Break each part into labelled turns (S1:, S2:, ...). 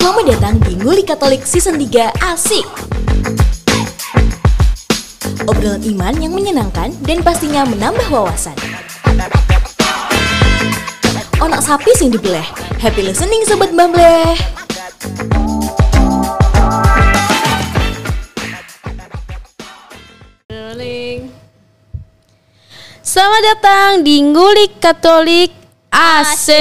S1: Selamat datang di Nguli Katolik Season 3 Asik. Obrolan iman yang menyenangkan dan pastinya menambah wawasan. Onak sapi sing dibeleh. Happy listening sobat Bambleh.
S2: Selamat datang di Ngulik Katolik Asik.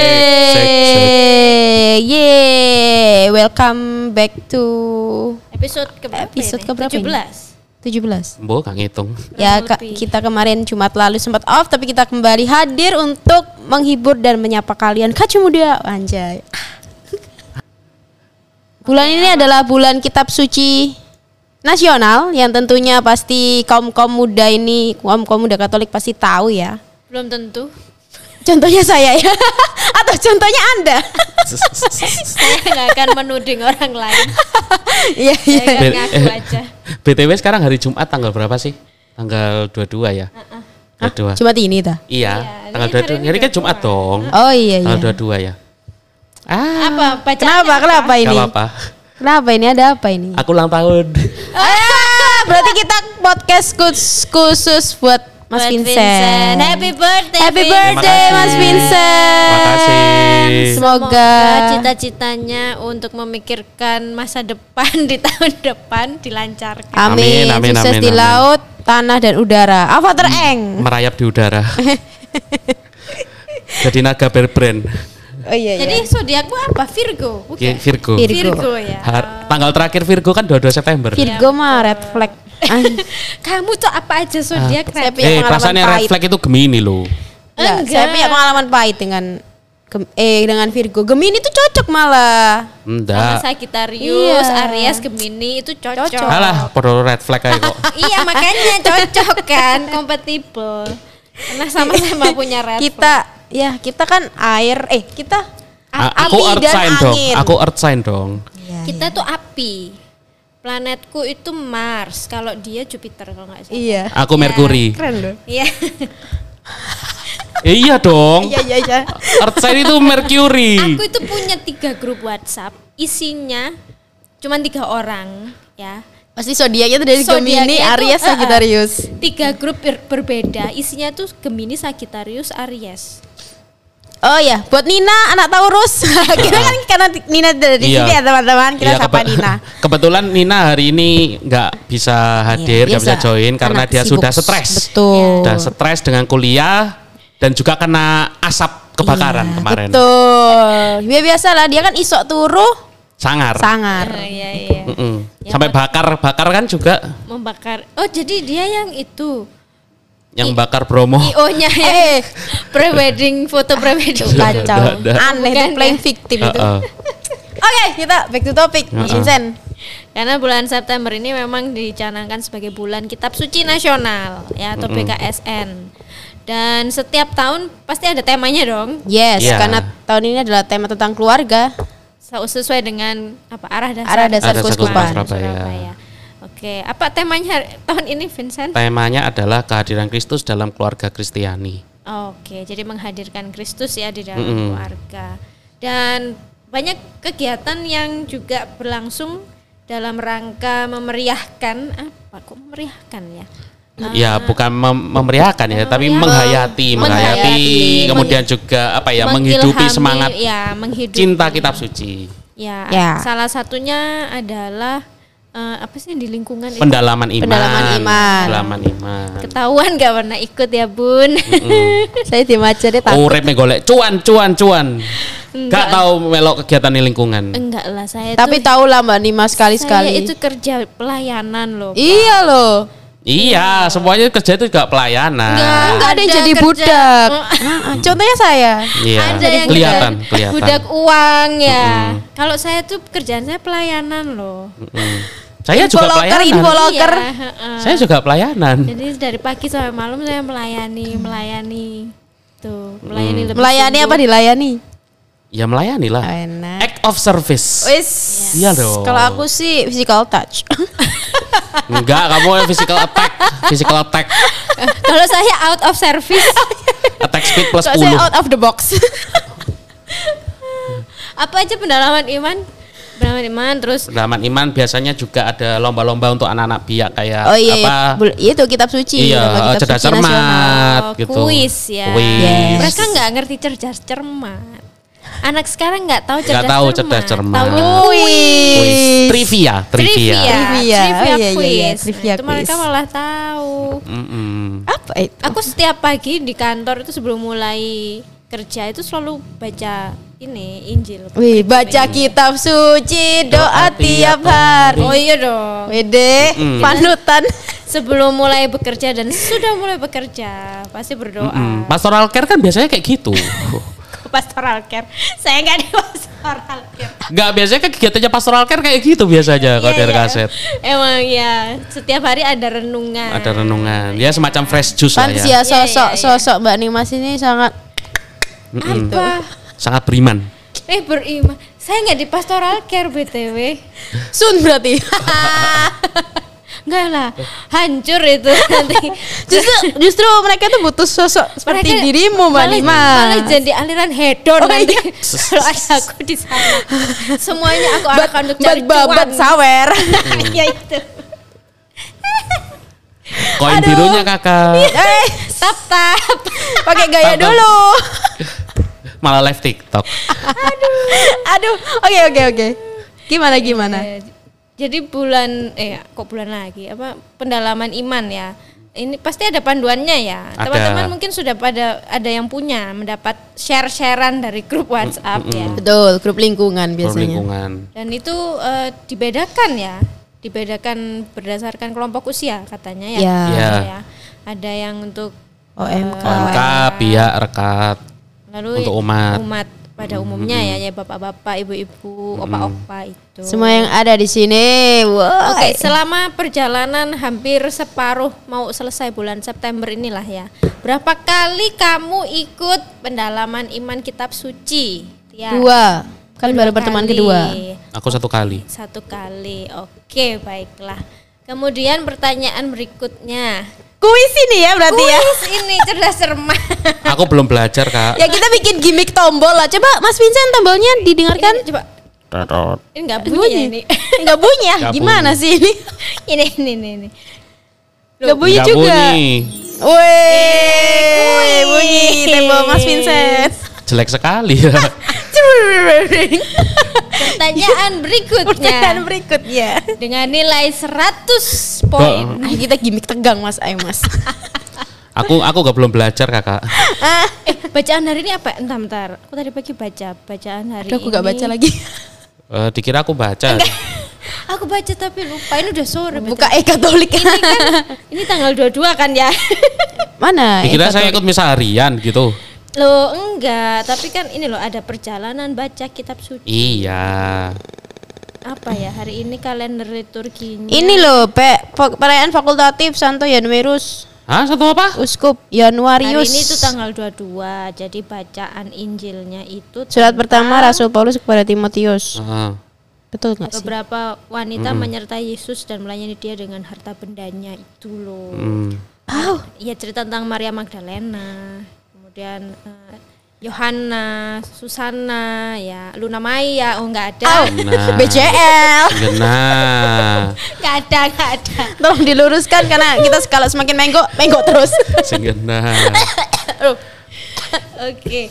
S2: Yeay, welcome back to
S3: Episode ke berapa
S2: Episode
S3: ini?
S2: keberapa ini?
S3: 17.
S2: 17.
S4: Mbok gak ngitung.
S2: Ya,
S3: lebih.
S2: kita kemarin Jumat lalu sempat off tapi kita kembali hadir untuk menghibur dan menyapa kalian kacu muda anjay. Bulan ini adalah bulan kitab suci nasional yang tentunya pasti kaum-kaum muda ini, kaum-kaum muda Katolik pasti tahu ya.
S3: Belum tentu.
S2: Contohnya saya ya. Atau contohnya Anda.
S3: Saya nggak akan menuding orang lain.
S2: Iya, iya.
S3: Ngaku aja.
S4: BTW sekarang hari Jumat tanggal berapa sih? Tanggal 22 ya? 22.
S2: Cuma ini ta.
S4: Iya,
S3: Iya,
S4: tanggal
S3: ini hari
S4: 22.
S3: ini
S4: Hari kan Jumat dong.
S2: Oh iya iya.
S4: Tanggal 22 ya. Ah,
S3: Apa?
S2: Kenapa?
S3: apa?
S2: Kenapa
S4: gak
S2: ini?
S4: apa-apa.
S2: Kenapa ini ada apa ini?
S4: Aku ulang tahun.
S2: Ah, berarti kita podcast khusus buat Mas
S3: Buat
S2: Vincent.
S3: Happy birthday.
S2: Happy
S3: Vincent.
S2: birthday Mas. Vincent.
S4: Terima kasih.
S2: Semoga
S3: cita-citanya untuk memikirkan masa depan di tahun depan dilancarkan.
S2: Amin,
S4: Amin, amin,
S2: sukses
S4: amin,
S2: di
S4: amin.
S2: laut, tanah dan udara. Avatar Eng.
S4: Merayap di udara. Jadi naga berbrand.
S2: Oh iya
S3: Jadi zodiakmu apa? Virgo. Bukan.
S4: Ki- Virgo.
S2: Virgo.
S3: Virgo ya.
S4: Har- tanggal terakhir Virgo kan 22 September.
S2: Virgo mah red flag. Ah,
S3: Kamu tuh apa aja zodiak
S2: Saya
S3: Red?
S2: punya
S4: Eh,
S2: pengalaman
S4: perasaannya red
S2: pahit.
S4: flag itu Gemini loh.
S2: Enggak, saya
S3: Enggak.
S2: punya pengalaman pahit dengan Gem- eh dengan Virgo. Gemini tuh cocok malah.
S3: Sama
S4: Enggak.
S3: Sagittarius,
S2: Iya.
S3: Aries, Gemini itu cocok.
S2: Cocok.
S4: Alah, podo red flag kayak kok.
S3: iya makanya cocok kan, kompatibel. Karena sama-sama punya red
S2: Kita ya kita kan air eh kita
S4: A-
S2: api
S4: aku earth
S2: dan
S4: sign dong.
S2: angin.
S4: Aku earth sign dong.
S2: Iya,
S3: Kita tuh api. Planetku itu Mars, kalau dia Jupiter kalau nggak salah.
S2: Iya.
S4: Aku Mercury.
S2: Keren loh.
S3: Iya.
S4: Eh, iya dong.
S2: Iya iya iya.
S4: Earth sign itu Mercury.
S3: Aku itu punya tiga grup WhatsApp, isinya cuma tiga orang, ya.
S2: Pasti zodiaknya tuh dari
S3: Zodiaknya
S2: Gemini, Aries,
S3: eh, eh,
S2: Sagittarius.
S3: Tiga grup ber- berbeda, isinya tuh Gemini, Sagittarius, Aries.
S2: Oh ya, buat Nina anak Taurus. kita kan karena Nina dari
S4: Iya.
S2: sini ya teman-teman, kita
S4: Iya,
S2: sapa Nina.
S4: Kebetulan Nina hari ini nggak bisa hadir,
S2: Iya,
S4: nggak bisa join karena dia
S2: sibuk.
S4: sudah stres.
S2: Betul.
S4: Sudah stres dengan kuliah dan juga kena asap kebakaran
S2: Iya,
S4: kemarin.
S2: Betul. Ya biasa lah, dia kan isok turu,
S4: Sangar.
S2: sangar.
S3: Oh, iya iya.
S4: Mm-mm.
S3: Ya,
S4: Sampai bakar-bakar kan juga
S3: Membakar. Oh, jadi dia yang itu.
S4: Yang bakar Bromo.
S3: IO-nya ya.
S2: Eh.
S3: Prewedding, foto prewedding.
S2: Kacau. Aneh
S3: Bukan
S2: tuh playing
S3: ya?
S2: victim itu.
S4: Heeh.
S2: Oke, kita back to topic.
S4: Heeh.
S2: Vincent.
S3: Karena bulan September ini memang dicanangkan sebagai bulan Kitab Suci Nasional ya atau BKSN. Dan setiap tahun pasti ada temanya dong.
S2: Yes,
S4: Iya.
S2: karena tahun ini adalah tema tentang keluarga.
S3: Se- Sesuai dengan apa arah dasar
S2: Arah dasar
S4: dasar
S2: keuskupan.
S4: Surabaya.
S3: Oke, apa temanya tahun ini Vincent?
S4: Temanya adalah kehadiran Kristus dalam keluarga Kristiani.
S3: Oke, jadi menghadirkan Kristus ya di dalam
S4: Mm-mm.
S3: keluarga. Dan banyak kegiatan yang juga berlangsung dalam rangka memeriahkan apa kok memeriahkan ya?
S4: Ya, bukan mem- memeriahkan ya, tapi menghayati, menghayati,
S3: Menghayati,
S4: kemudian juga apa ya, menghidupi semangat
S3: ya, menghidupi.
S4: cinta kitab suci,
S3: Ya,
S2: Ya.
S3: salah satunya adalah eh, apa sih yang di lingkungan
S4: pendalaman iman,
S2: Pendalaman iman.
S4: pendalaman iman.
S3: Ketahuan gak pernah ikut ya, Bun?
S2: Saya aja deh takut.
S4: Urip golek cuan, cuan, cuan. Gak tahu melok kegiatan di lingkungan.
S3: Enggak lah, saya
S2: Tapi
S3: tuh
S2: tahu lah Mbak Nima
S3: saya
S2: sekali-sekali.
S3: itu kerja pelayanan loh. Pak.
S2: Iya loh.
S4: Iya, semuanya kerja itu juga pelayanan.
S3: Enggak.
S2: Enggak ada yang jadi
S3: kerja-
S2: budak.
S3: Oh.
S2: Heeh, Contohnya saya.
S4: Iya,
S3: ada yang
S4: kelihatan,
S3: budak,
S4: kelihatan.
S3: budak uang ya. Kalau saya tuh kerjaan saya pelayanan loh.
S4: Mm. Saya juga
S2: Infoloker,
S4: pelayanan.
S2: infoloker.
S3: Iya, heeh.
S4: Saya juga pelayanan.
S3: Jadi dari pagi sampai malam saya melayani, melayani. Tuh, melayani lebih
S2: Melayani
S3: sungguh.
S2: apa dilayani?
S4: Ya melayani lah.
S2: Enak.
S4: Act of service.
S2: Wis.
S4: Iya dong.
S2: Kalau aku sih physical touch.
S4: Enggak, kamu yang physical attack, physical attack,
S3: Kalau saya out of service,
S4: attack speed plus
S2: saya
S4: 10.
S2: out of the box.
S3: apa aja pendalaman iman Pendalaman iman terus
S4: Pendalaman iman biasanya juga ada lomba-lomba untuk anak-anak biak kayak
S2: Oh iya,
S4: apa?
S2: iya. Itu kitab suci.
S4: Iya,
S2: kitab
S4: cerdas
S2: suci
S4: cermat
S3: oh,
S4: gitu.
S3: kuis ya.
S4: Kuis.
S2: Yes.
S3: Mereka nggak ngerti cerdas cermat. Anak sekarang nggak tahu cerdas
S4: Nggak tahu cerdas cermat.
S3: Taunya
S2: Kuis.
S4: Trivia, trivia.
S3: Trivia,
S2: Trivia.
S3: trivia,
S2: Oh, iya, iya,
S3: quiz.
S2: iya, trivia
S3: itu mereka malah tahu.
S4: Mm-mm.
S2: Apa itu?
S3: Aku setiap pagi di kantor itu sebelum mulai kerja itu selalu baca ini Injil.
S2: Wih, baca kitab suci, doa
S4: Doa
S2: tiap hari.
S3: Oh iya dong.
S2: Wede,
S4: Mm.
S2: panutan.
S3: Sebelum mulai bekerja dan sudah mulai bekerja pasti berdoa.
S4: Mm-mm. Pastoral care kan biasanya kayak gitu.
S3: Pastoral care. Saya nggak di pastoral care.
S4: Nggak biasanya kan kegiatannya pastoral care kayak gitu biasanya kalau
S3: Iya,
S4: dari
S3: iya.
S4: kaset.
S3: Emang ya, setiap hari ada renungan.
S4: Ada renungan. Ya semacam fresh juice lah
S2: Pansia
S4: ya.
S3: Iya,
S2: sosok
S3: iya, iya.
S2: sosok Mbak Nimas ini sangat.
S3: Apa?
S4: Sangat beriman.
S3: Eh beriman. Saya nggak di pastoral care btw.
S2: sun berarti.
S3: Enggak lah, hancur itu nanti.
S2: justru justru mereka tuh butuh sosok seperti
S3: Mereka
S2: dirimu Mbak Nimas.
S3: Malah jadi aliran hedon
S2: Oh,
S3: nanti.
S2: iya.
S3: Kalau ada aku di sana. Semuanya aku arahkan untuk cari
S2: bat babat sawer.
S3: ya itu.
S4: Koin
S2: Aduh.
S4: birunya kakak.
S2: eh,
S3: Tap tap.
S2: pakai gaya
S4: Tap,
S2: dulu.
S4: Malah live TikTok.
S2: Aduh, oke oke oke. Gimana gimana?
S3: Eh, Jadi bulan eh kok bulan lagi apa pendalaman iman ya. Ini pasti ada panduannya ya. Teman-teman mungkin sudah pada ada yang punya mendapat share-sharean dari grup WhatsApp ya.
S2: Betul, grup lingkungan biasanya.
S4: Lingkungan.
S3: Dan itu eh, dibedakan ya, dibedakan berdasarkan kelompok usia katanya ya.
S2: Ya.
S4: Ya.
S3: Ya. Ada yang untuk
S2: OMK.
S4: OMK, biak, rekat.
S3: lalu
S4: Untuk umat.
S3: umat pada umumnya ya, ya bapak-bapak, ibu-ibu, opa-opa itu.
S2: Semua yang ada di sini.
S3: Oke, selama perjalanan hampir separuh mau selesai bulan September inilah ya. Berapa kali kamu ikut pendalaman iman kitab suci? Ya.
S2: Dua. Kan
S3: Dua
S2: baru pertemuan
S3: kali.
S2: kedua.
S4: Aku satu kali.
S3: Satu kali. Oke, baiklah. Kemudian pertanyaan berikutnya.
S2: Kuis ini ya berarti ya.
S3: Kuis ini cerdas cermat.
S4: Aku belum belajar kak.
S2: Ya kita bikin gimmick tombol lah. Coba Mas Vincent tombolnya didengarkan.
S3: Ini coba ini enggak bunyi ya ini.
S2: Enggak bunyi ya?
S4: Nggak
S2: Gimana
S4: bunyi.
S2: sih ini?
S3: ini ini ini. ini.
S2: Enggak bunyi
S4: Nggak
S2: juga.
S4: bunyi.
S2: Wih, bunyi tembok Mas Vincent.
S4: Jelek sekali ya.
S3: Pertanyaan berikutnya.
S2: Pertanyaan berikutnya.
S3: Dengan nilai 100 poin.
S2: Ah, kita gimmick tegang Mas, ayo Mas.
S4: aku aku gak belum belajar kakak.
S3: Eh, bacaan hari ini apa? Entar, bentar. Aku tadi pagi baca bacaan hari
S2: Aduh, aku gak
S3: ini.
S2: baca lagi.
S4: Eh, dikira aku baca.
S3: Aku baca tapi lupa. Ini udah sore.
S2: Buka e Katolik.
S3: Ini kan ini tanggal 22 kan ya?
S2: Mana?
S4: Dikira
S2: e
S4: saya ikut misa harian gitu.
S3: Loh, enggak. Tapi kan ini loh ada perjalanan baca kitab suci.
S4: Iya.
S3: Apa ya? Hari ini kalender liturginya.
S2: Ini loh, Pe, perayaan fakultatif Santo Januarius
S4: Hah satu apa?
S2: Uskup
S3: Hari
S2: Januarius.
S3: ini itu tanggal 22. Jadi bacaan Injilnya itu
S2: Surat pertama Rasul Paulus kepada Timotius.
S4: Ah.
S2: Betul nggak sih?
S3: beberapa wanita menyertai Yesus dan melayani dia dengan harta bendanya itu loh.
S4: Hmm.
S2: Oh,
S3: Iya cerita tentang Maria Magdalena, kemudian eh, Yohana, Susana, ya Luna Maya, oh nggak ada,
S4: Nah.
S2: BCL.
S4: Genah.
S3: nggak ada, nggak ada.
S2: Tolong diluruskan karena kita kalau semakin menggok, menggok terus.
S4: Sing genah.
S3: Oke.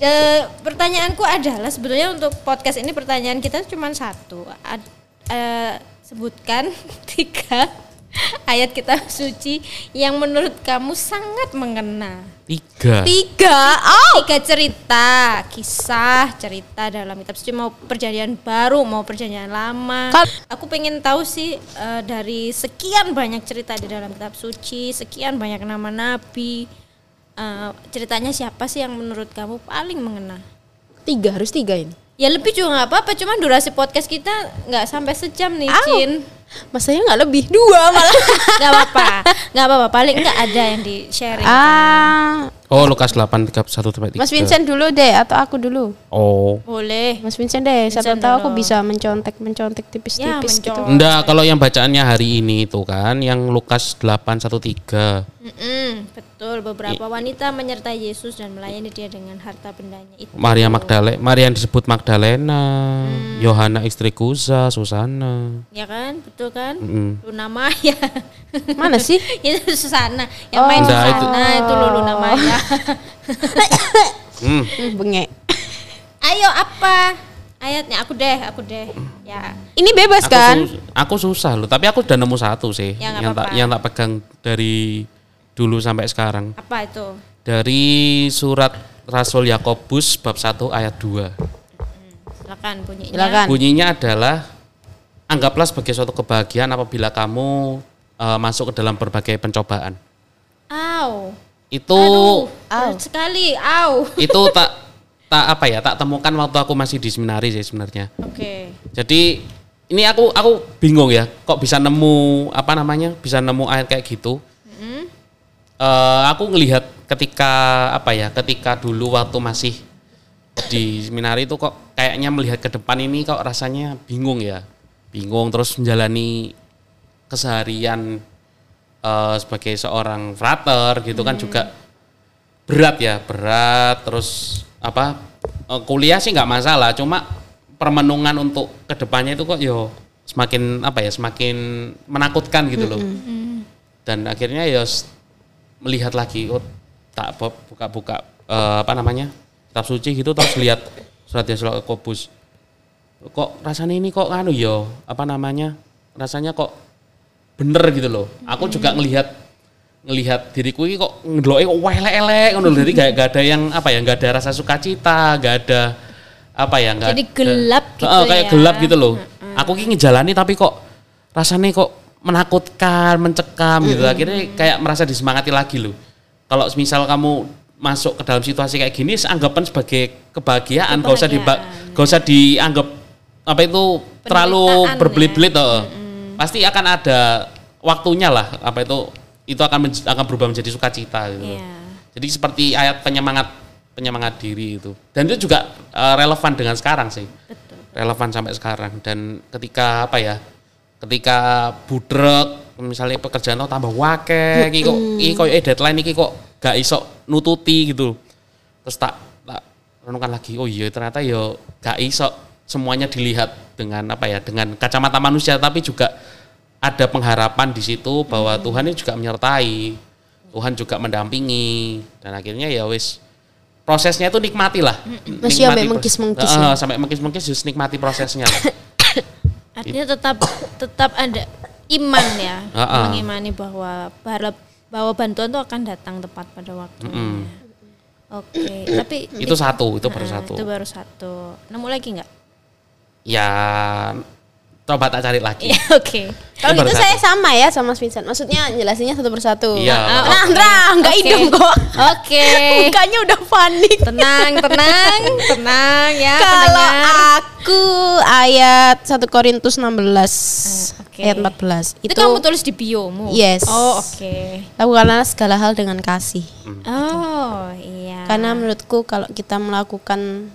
S3: Eh, pertanyaanku adalah sebetulnya untuk podcast ini pertanyaan kita cuma satu. Ad- eh, sebutkan tiga ayat kitab suci yang menurut kamu sangat mengena.
S4: Tiga.
S2: Tiga. Oh,
S3: Tiga cerita, kisah, cerita dalam kitab suci mau perjanjian baru, mau perjanjian lama.
S2: Kal-
S3: Aku pengen tahu sih eh, dari sekian banyak cerita di dalam kitab suci, sekian banyak nama nabi, eh, ceritanya siapa sih yang menurut kamu paling mengena?
S2: tiga harus tiga ini.
S3: Ya lebih juga nggak apa-apa, cuman durasi podcast kita nggak sampai sejam nih,
S2: Au.
S3: Cin.
S2: Masanya nggak lebih dua malah.
S3: Nggak apa-apa, nggak apa-apa. Paling nggak ada yang di sharing.
S2: ah,
S4: Oh, Lukas 8 31 sampai 3.
S2: Mas Vincent dulu deh atau aku dulu?
S4: Oh.
S3: Boleh.
S2: Mas Vincent deh, siapa
S3: Vincent
S2: tahu aku bisa mencontek-mencontek
S3: Ya,
S2: tipis-tipis gitu.
S3: mencontek.
S4: Enggak, kalau yang bacaannya hari ini itu kan yang Lukas 813.
S3: Mm-mm, betul. Beberapa wanita menyertai Yesus dan melayani dia dengan harta bendanya itu.
S4: Maria Magdalena, Maria yang disebut Magdalena, Yohana istri Kuza, Susana.
S3: Ya kan, betul kan?
S4: Mm-mm.
S3: Luna Maya.
S2: Mana sih?
S3: itu Susana. Yang main
S4: Enggak,
S3: Susana
S4: itu-
S3: itu, lo Luna Maya.
S4: Hmm.
S2: Hmm, bengek.
S3: Ayo apa? Ayatnya aku deh, aku deh. Ya.
S2: Ini bebas
S4: Aku,
S2: kan?
S4: sus- aku susah loh, tapi aku udah nemu satu sih
S3: Ya,
S4: yang tak yang tak pegang dari dulu sampai sekarang.
S3: Apa itu?
S4: Dari surat Rasul Yakobus bab 1 ayat 2.
S3: Silakan bunyinya.
S2: Silakan.
S4: Bunyinya adalah anggaplah sebagai suatu kebahagiaan apabila kamu eh, masuk ke dalam berbagai pencobaan.
S3: Au.
S4: Itu
S3: Aduh,
S2: Au.
S3: sekali. Au.
S4: itu tak tak apa ya, tak temukan waktu aku masih di seminari sih sebenarnya.
S3: Oke.
S4: Jadi ini aku aku bingung ya, kok bisa nemu apa namanya, bisa nemu ayat kayak gitu. Eh, aku ngelihat ketika apa ya, ketika dulu waktu masih di seminari itu kok kayaknya melihat ke depan ini kok rasanya bingung ya, bingung terus menjalani keseharian eh, sebagai seorang frater gitu kan juga berat ya berat. Terus apa eh, kuliah sih nggak masalah cuma permenungan untuk ke depannya itu kok yo semakin apa ya semakin menakutkan gitu loh. Dan akhirnya ya s- melihat lagi oh tak bu- buka-buka eh, apa namanya kitab suci gitu terus lihat surat Yesus Yakobus kok rasanya ini kok anu yo apa namanya rasanya kok bener gitu loh aku juga ngelihat ngelihat diriku ini kok ngedeloke kok elek-elek ngono lho. jadi gak, gak ada yang apa ya gak ada rasa sukacita gak ada apa ya gak
S3: Jadi
S4: ada-
S3: gelap gitu
S4: Heeh, kayak
S3: ya.
S4: gelap gitu loh aku ki ngejalani tapi kok rasanya kok menakutkan mencekam gitu akhirnya kayak merasa disemangati lagi loh kalau misal kamu masuk ke dalam situasi kayak gini anggapan sebagai kebahagiaan gak usah diba gak usah dianggap apa itu terlalu
S3: ya.
S4: berbelit-belit heeh. Pasti akan ada waktunya lah apa itu itu akan akan berubah menjadi sukacita gitu.
S3: Iya.
S4: Jadi seperti ayat penyemangat penyemangat diri itu. Dan itu juga eh, relevan dengan sekarang sih.
S3: Betul.
S4: Relevan sampai sekarang dan ketika apa ya? Ketika budrek misalnya pekerjaan lo tambah wake iki kok iki koyo eh deadline iki kok gak iso nututi gitu. Terus tak tak renungkan lagi, oh iya ternyata ya gak iso semuanya dilihat dengan apa ya? Dengan kacamata manusia tapi juga ada pengharapan di situ bahwa Tuhan ini juga menyertai, Tuhan juga mendampingi dan akhirnya ya wis prosesnya itu nikmati lah.
S2: Masih sampai mengkis-mengkis
S4: pros-
S2: ya?
S4: Sampai mengkis-mengkis just nikmati prosesnya.
S3: Artinya tetap tetap ada iman ya,
S4: Ha-ha.
S3: mengimani bahwa bahwa bantuan itu akan datang tepat pada waktunya.
S4: Mm-mm.
S3: Oke, tapi
S4: itu satu, itu baru
S3: Nah,
S4: satu.
S3: Itu baru satu. Nemu lagi nggak?
S4: Ya coba tak cari lagi.
S3: Iya, oke.
S2: Kalau
S4: baru
S2: itu
S4: satu.
S2: saya sama ya sama Mas Vincent. Maksudnya jelasinnya satu persatu.
S4: Iya.
S2: Nah, terang, nggak
S3: Oke.
S2: idem kok.
S3: Oke.
S2: Mukanya udah panik.
S3: tenang, tenang, tenang ya
S2: Kalau aku ayat 1 Korintus 16
S3: oke.
S2: ayat 14
S3: Itu,
S2: itu,
S3: kamu tulis di biomu.
S2: Yes.
S3: Oh, oke.
S2: lakukanlah segala hal dengan kasih.
S3: Oh, iya.
S2: Karena menurutku kalau kita melakukan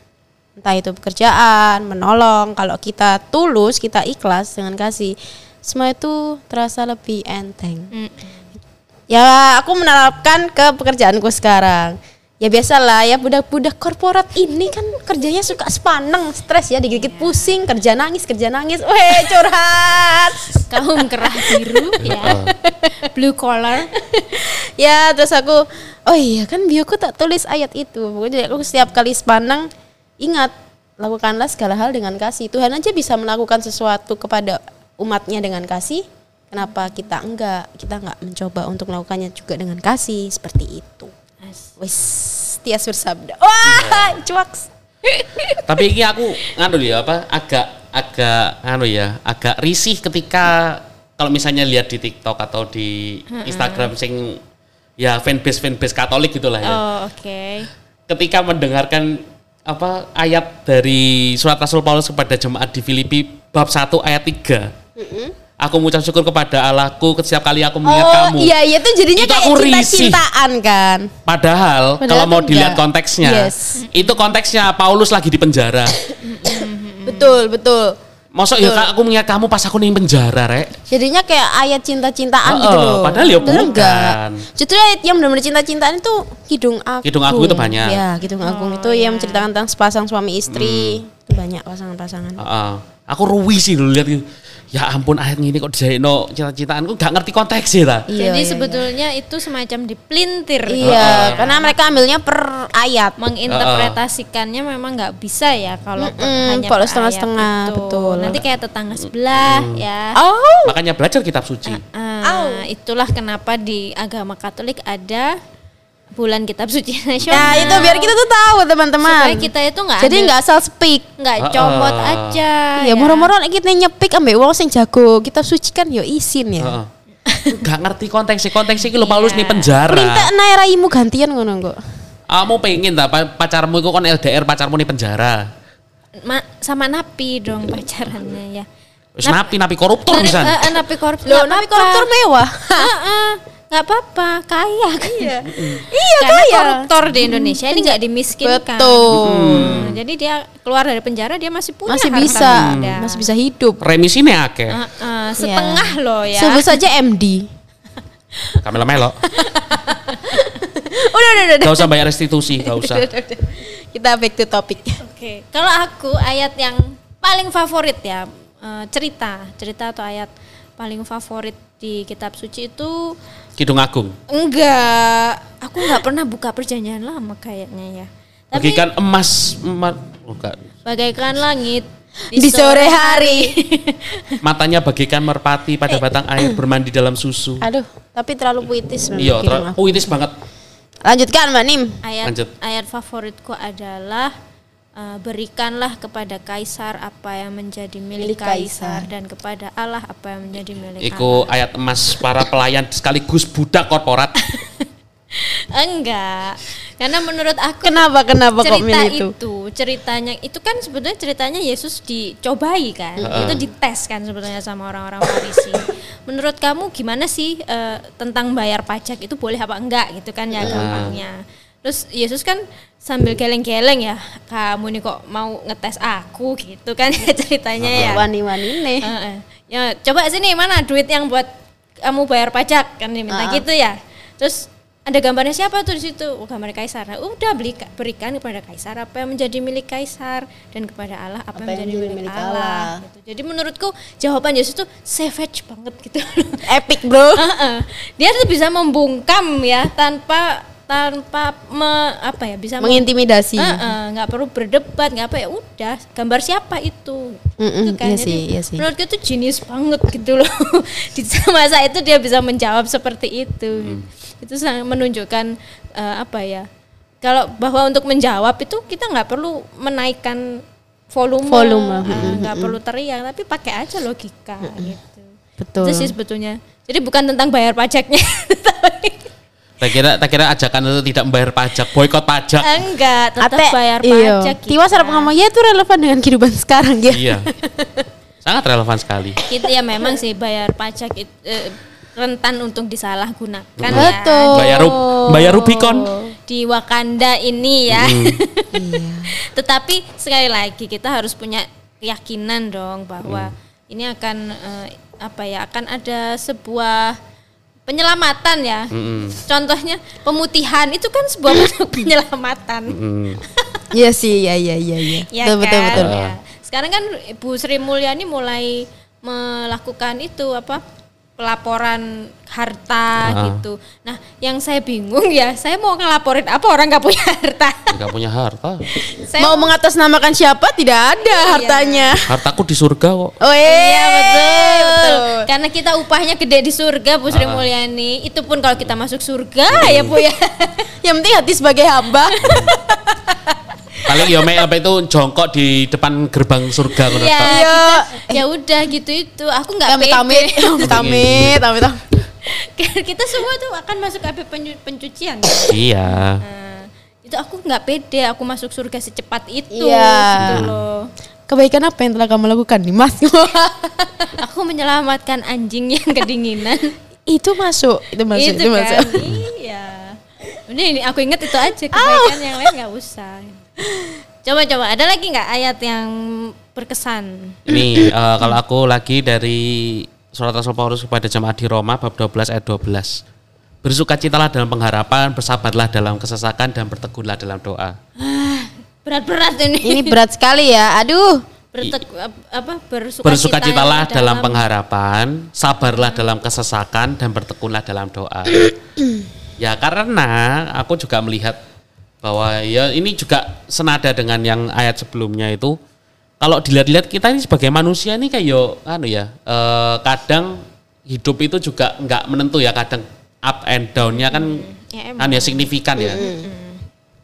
S2: entah itu pekerjaan, menolong, kalau kita tulus, kita ikhlas dengan kasih, semua itu terasa lebih enteng.
S3: Mm.
S2: Ya, aku menerapkan ke pekerjaanku sekarang. Ya biasalah ya budak-budak korporat ini kan kerjanya suka sepaneng, stres ya, dikit-dikit pusing, kerja nangis, kerja nangis. Weh, curhat.
S3: kaum kerah biru ya. Blue collar.
S2: ya, terus aku oh iya kan bioku tak tulis ayat itu. Pokoknya aku setiap kali sepaneng ingat lakukanlah segala hal dengan kasih. Tuhan aja bisa melakukan sesuatu kepada umatnya dengan kasih. Kenapa kita enggak? Kita enggak mencoba untuk melakukannya juga dengan kasih seperti itu. Wis, Tias bersabda. Wah, cuaks.
S4: Tapi ini aku nganu ya apa agak agak nganu ya, agak risih ketika kalau misalnya lihat di TikTok atau di Instagram sing ya fanbase fanbase Katolik gitulah ya.
S3: Oh, oke.
S4: Ketika mendengarkan apa ayat dari surat Rasul Paulus kepada jemaat di Filipi bab 1 ayat 3. Aku mengucap syukur kepada Allahku setiap kali aku mengingat
S2: Oh
S4: kamu.
S2: iya iya itu jadinya
S4: Itu
S2: kayak cinta-cintaan kan.
S4: Padahal,
S2: Padahal
S4: kalau mau
S2: tuh
S4: dilihat
S2: enggak.
S4: konteksnya,
S2: Yes.
S4: itu konteksnya Paulus lagi di penjara.
S2: Betul betul.
S4: Masa ya Kak, aku mengingat kamu pas aku di penjara, Rek.
S2: Jadinya kayak ayat cinta-cintaan
S4: Heeh,
S2: gitu loh.
S4: padahal ya bukan.
S2: enggak? Justru ayat yang benar-benar cinta-cintaan itu Kidung Agung.
S4: Kidung Agung itu banyak.
S2: Ya, Kidung Agung itu yang menceritakan tentang sepasang suami istri. Itu banyak pasangan-pasangan.
S4: Heeh. Aku ruwi sih dulu lihat gitu. Ya ampun ayat ini kok no cinta-cintaanku gak ngerti konteksnya lah.
S2: Iya,
S3: Jadi
S2: iya,
S3: sebetulnya itu semacam dipelintir.
S2: Iya, karena mereka ambilnya per ayat.
S3: Menginterpretasikannya memang nggak bisa ya kalau per-
S2: Mm-mm,
S3: hanya
S2: kalau setengah-setengah,
S3: ayat itu.
S2: betul.
S3: Nanti kayak tetangga sebelah ya.
S2: Oh,
S4: Makanya belajar kitab suci.
S3: Ah, itulah kenapa di agama Katolik ada bulan kitab suci nasional.
S2: Nah, itu biar kita tuh tahu teman-teman.
S3: supaya kita itu nggak
S2: Jadi nggak asal speak.
S3: nggak
S4: Ah,
S3: comot
S4: ah.
S3: aja.
S2: Ya, murah-murah lagi kita nyepik ambek wong sing jago. Kita suci kan yo isin ya.
S4: Heeh. Gak ngerti konteksnya konteksnya iki lho Paulus nih penjara.
S2: Perintah naik raimu gantian ngono kok.
S4: Kamu pengen tak pa- pacarmu itu kan LDR pacarmu nih penjara.
S3: Ma- sama napi dong pacarannya ya.
S4: Wis napi napi koruptor bisa.
S3: eh, eh, napi koruptor.
S2: Loh, napi koruptor mewah.
S3: Nggak apa-apa, kaya kan. Iya.
S2: Iya
S3: Karena
S2: kaya.
S3: koruptor di Indonesia ini nggak dimiskinkan.
S2: Betul.
S3: Hmm, Jadi dia keluar dari penjara dia masih punya
S2: Masih
S3: harta
S2: bisa,
S3: benda.
S2: masih bisa hidup.
S4: Remisi nih akeh.
S3: Eh, eh, setengah loh ya.
S2: Sebut saja MD.
S4: Kamela melo.
S2: udah, udah, udah.
S4: Gak usah bayar restitusi, gak usah.
S2: Kita back to topic.
S3: Oke, kalau aku ayat yang paling favorit ya eh, cerita, cerita atau ayat paling favorit di kitab suci itu
S4: Kidung Agung.
S3: enggak, aku nggak pernah buka perjanjian lama kayaknya ya. Tapi
S4: Bagikan emas, emas oh, enggak.
S3: bagaikan langit
S2: Di sore hari.
S4: Matanya bagaikan merpati pada batang air bermandi dalam susu.
S2: Aduh, tapi terlalu puitis
S4: Iya,
S2: Kidung
S4: ter-
S2: Agung.
S4: puitis banget.
S2: Lanjutkan Mbak Nim.
S3: ayat
S4: Lanjut.
S3: ayat favoritku adalah eh, berikanlah kepada kaisar apa yang menjadi milik
S2: Milik kaisar.
S3: kaisar dan kepada Allah apa yang menjadi milik
S4: Iku ayat emas para pelayan sekaligus budak korporat.
S3: Allah. Enggak. Karena menurut aku
S2: Kenapa kenapa kok
S3: cerita
S2: milih
S3: itu?
S2: itu?
S3: ceritanya itu kan sebetulnya ceritanya Yesus dicobai kan itu dites kan sebetulnya sama orang-orang Farisi menurut kamu gimana sih eh, tentang bayar pajak itu boleh apa enggak gitu kan ya gampangnya terus Yesus kan sambil geleng-geleng ya kamu nih kok mau ngetes aku gitu kan ceritanya ya
S2: Wani-wani nih.
S3: Heeh. ya coba sini mana duit yang buat kamu bayar pajak kan dia minta gitu ya terus ada gambarnya siapa tuh di situ oh, gambar kaisar Nah, udah beli berikan kepada kaisar apa yang menjadi milik kaisar dan kepada Allah apa, yang menjadi milik, Allah, gitu. jadi menurutku jawaban Yesus tuh savage banget gitu
S2: Epic, Bro.
S3: Heeh. dia tuh bisa membungkam ya tanpa tanpa me- apa ya bisa
S2: Mengintimidasi.
S3: Heeh, nggak perlu berdebat nggak apa ya udah gambar siapa itu
S2: Mm-mm,
S3: Gitu kan.
S2: iya sih, iya sih.
S3: menurutku itu jenius banget gitu loh di masa itu dia bisa menjawab seperti itu itu sangat menunjukkan eh, apa ya kalau bahwa untuk menjawab itu kita nggak perlu menaikkan volume
S2: Volume,
S3: eh, nggak perlu teriak tapi pakai aja logika gitu
S2: Betul.
S3: itu sih sebetulnya jadi bukan tentang bayar pajaknya
S4: Tak kira, tak kira ajakan itu tidak membayar pajak, boykot pajak.
S3: enggak tetap
S2: Ate-
S3: bayar
S2: iya.
S3: pajak
S2: Tiwas
S3: kita.
S2: harap ngomong ya itu relevan dengan kehidupan sekarang ya.
S4: Iya. Sangat relevan sekali.
S3: Itu ya memang sih bayar pajak itu eh, rentan untuk disalahgunakan ya.
S2: Betul.
S4: Bayar Rub- bayar Rubicon.
S3: di Wakanda ini ya.
S2: Iya.
S3: Tetapi sekali lagi kita harus punya keyakinan dong bahwa ini akan eh, apa ya akan ada sebuah penyelamatan ya. Contohnya pemutihan itu kan sebuah bentuk penyelamatan.
S4: Hmm.
S2: Iya sih, iya iya iya iya.
S3: Ya
S2: betul, betul
S3: kan?
S2: betul.
S3: Ya. Sekarang kan Ibu Sri Mulyani mulai melakukan itu apa pelaporan harta
S4: Ah.
S3: gitu. Nah, yang saya bingung ya, saya mau ngelaporin apa orang nggak punya harta.
S4: Enggak punya harta.
S3: saya
S2: Mau mengatasnamakan siapa tidak ada hartanya.
S4: Hartaku di surga kok.
S2: Oh
S3: Iya betul.
S2: betul.
S3: Karena kita upahnya gede di surga Bu Sri
S4: Ah.
S3: Mulyani. Itu pun kalau kita masuk surga ya Bu ya.
S2: Yang penting hati sebagai hamba.
S4: Paling ya mek apa itu jongkok di depan gerbang surga ngono
S3: ya.
S2: Iya.
S3: ya udah gitu itu. Aku nggak
S2: Amit
S3: pede.
S2: amit, amit amit, amit amit.
S3: kita semua tuh akan masuk ke pencu- pencucian.
S4: Iya.
S3: Nah, itu aku nggak pede aku masuk surga secepat itu
S2: Iya.
S3: gitu loh.
S2: kebaikan apa yang telah kamu lakukan nih mas
S3: Aku menyelamatkan anjing yang kedinginan.
S2: itu masuk itu masuk
S3: itu,
S2: itu, masuk
S3: kan. Iya. Ini, ini aku inget itu aja kebaikan yang lain nggak usah. Coba coba ada lagi nggak ayat yang berkesan?
S4: Ini eh, kalau aku lagi dari surat Rasul Paulus kepada jemaat di Roma bab 12 ayat 12. Bersukacitalah dalam pengharapan, bersabarlah dalam kesesakan dan berteguhlah dalam doa.
S3: Berat-berat ini.
S2: ini berat sekali ya aduh
S3: Bertek, apa bersuka
S4: Bersukacitalah dalam pengharapan, sabarlah dalam kesesakan dan bertekunlah dalam doa. ya karena aku juga melihat bahwa ya ini juga senada dengan yang ayat sebelumnya itu. Kalau dilihat-lihat kita ini sebagai manusia ini kayak yo anu ya, eh, kadang hidup itu juga nggak menentu ya, kadang up and down-nya kan
S3: Ya,
S4: kan ya signifikan ya.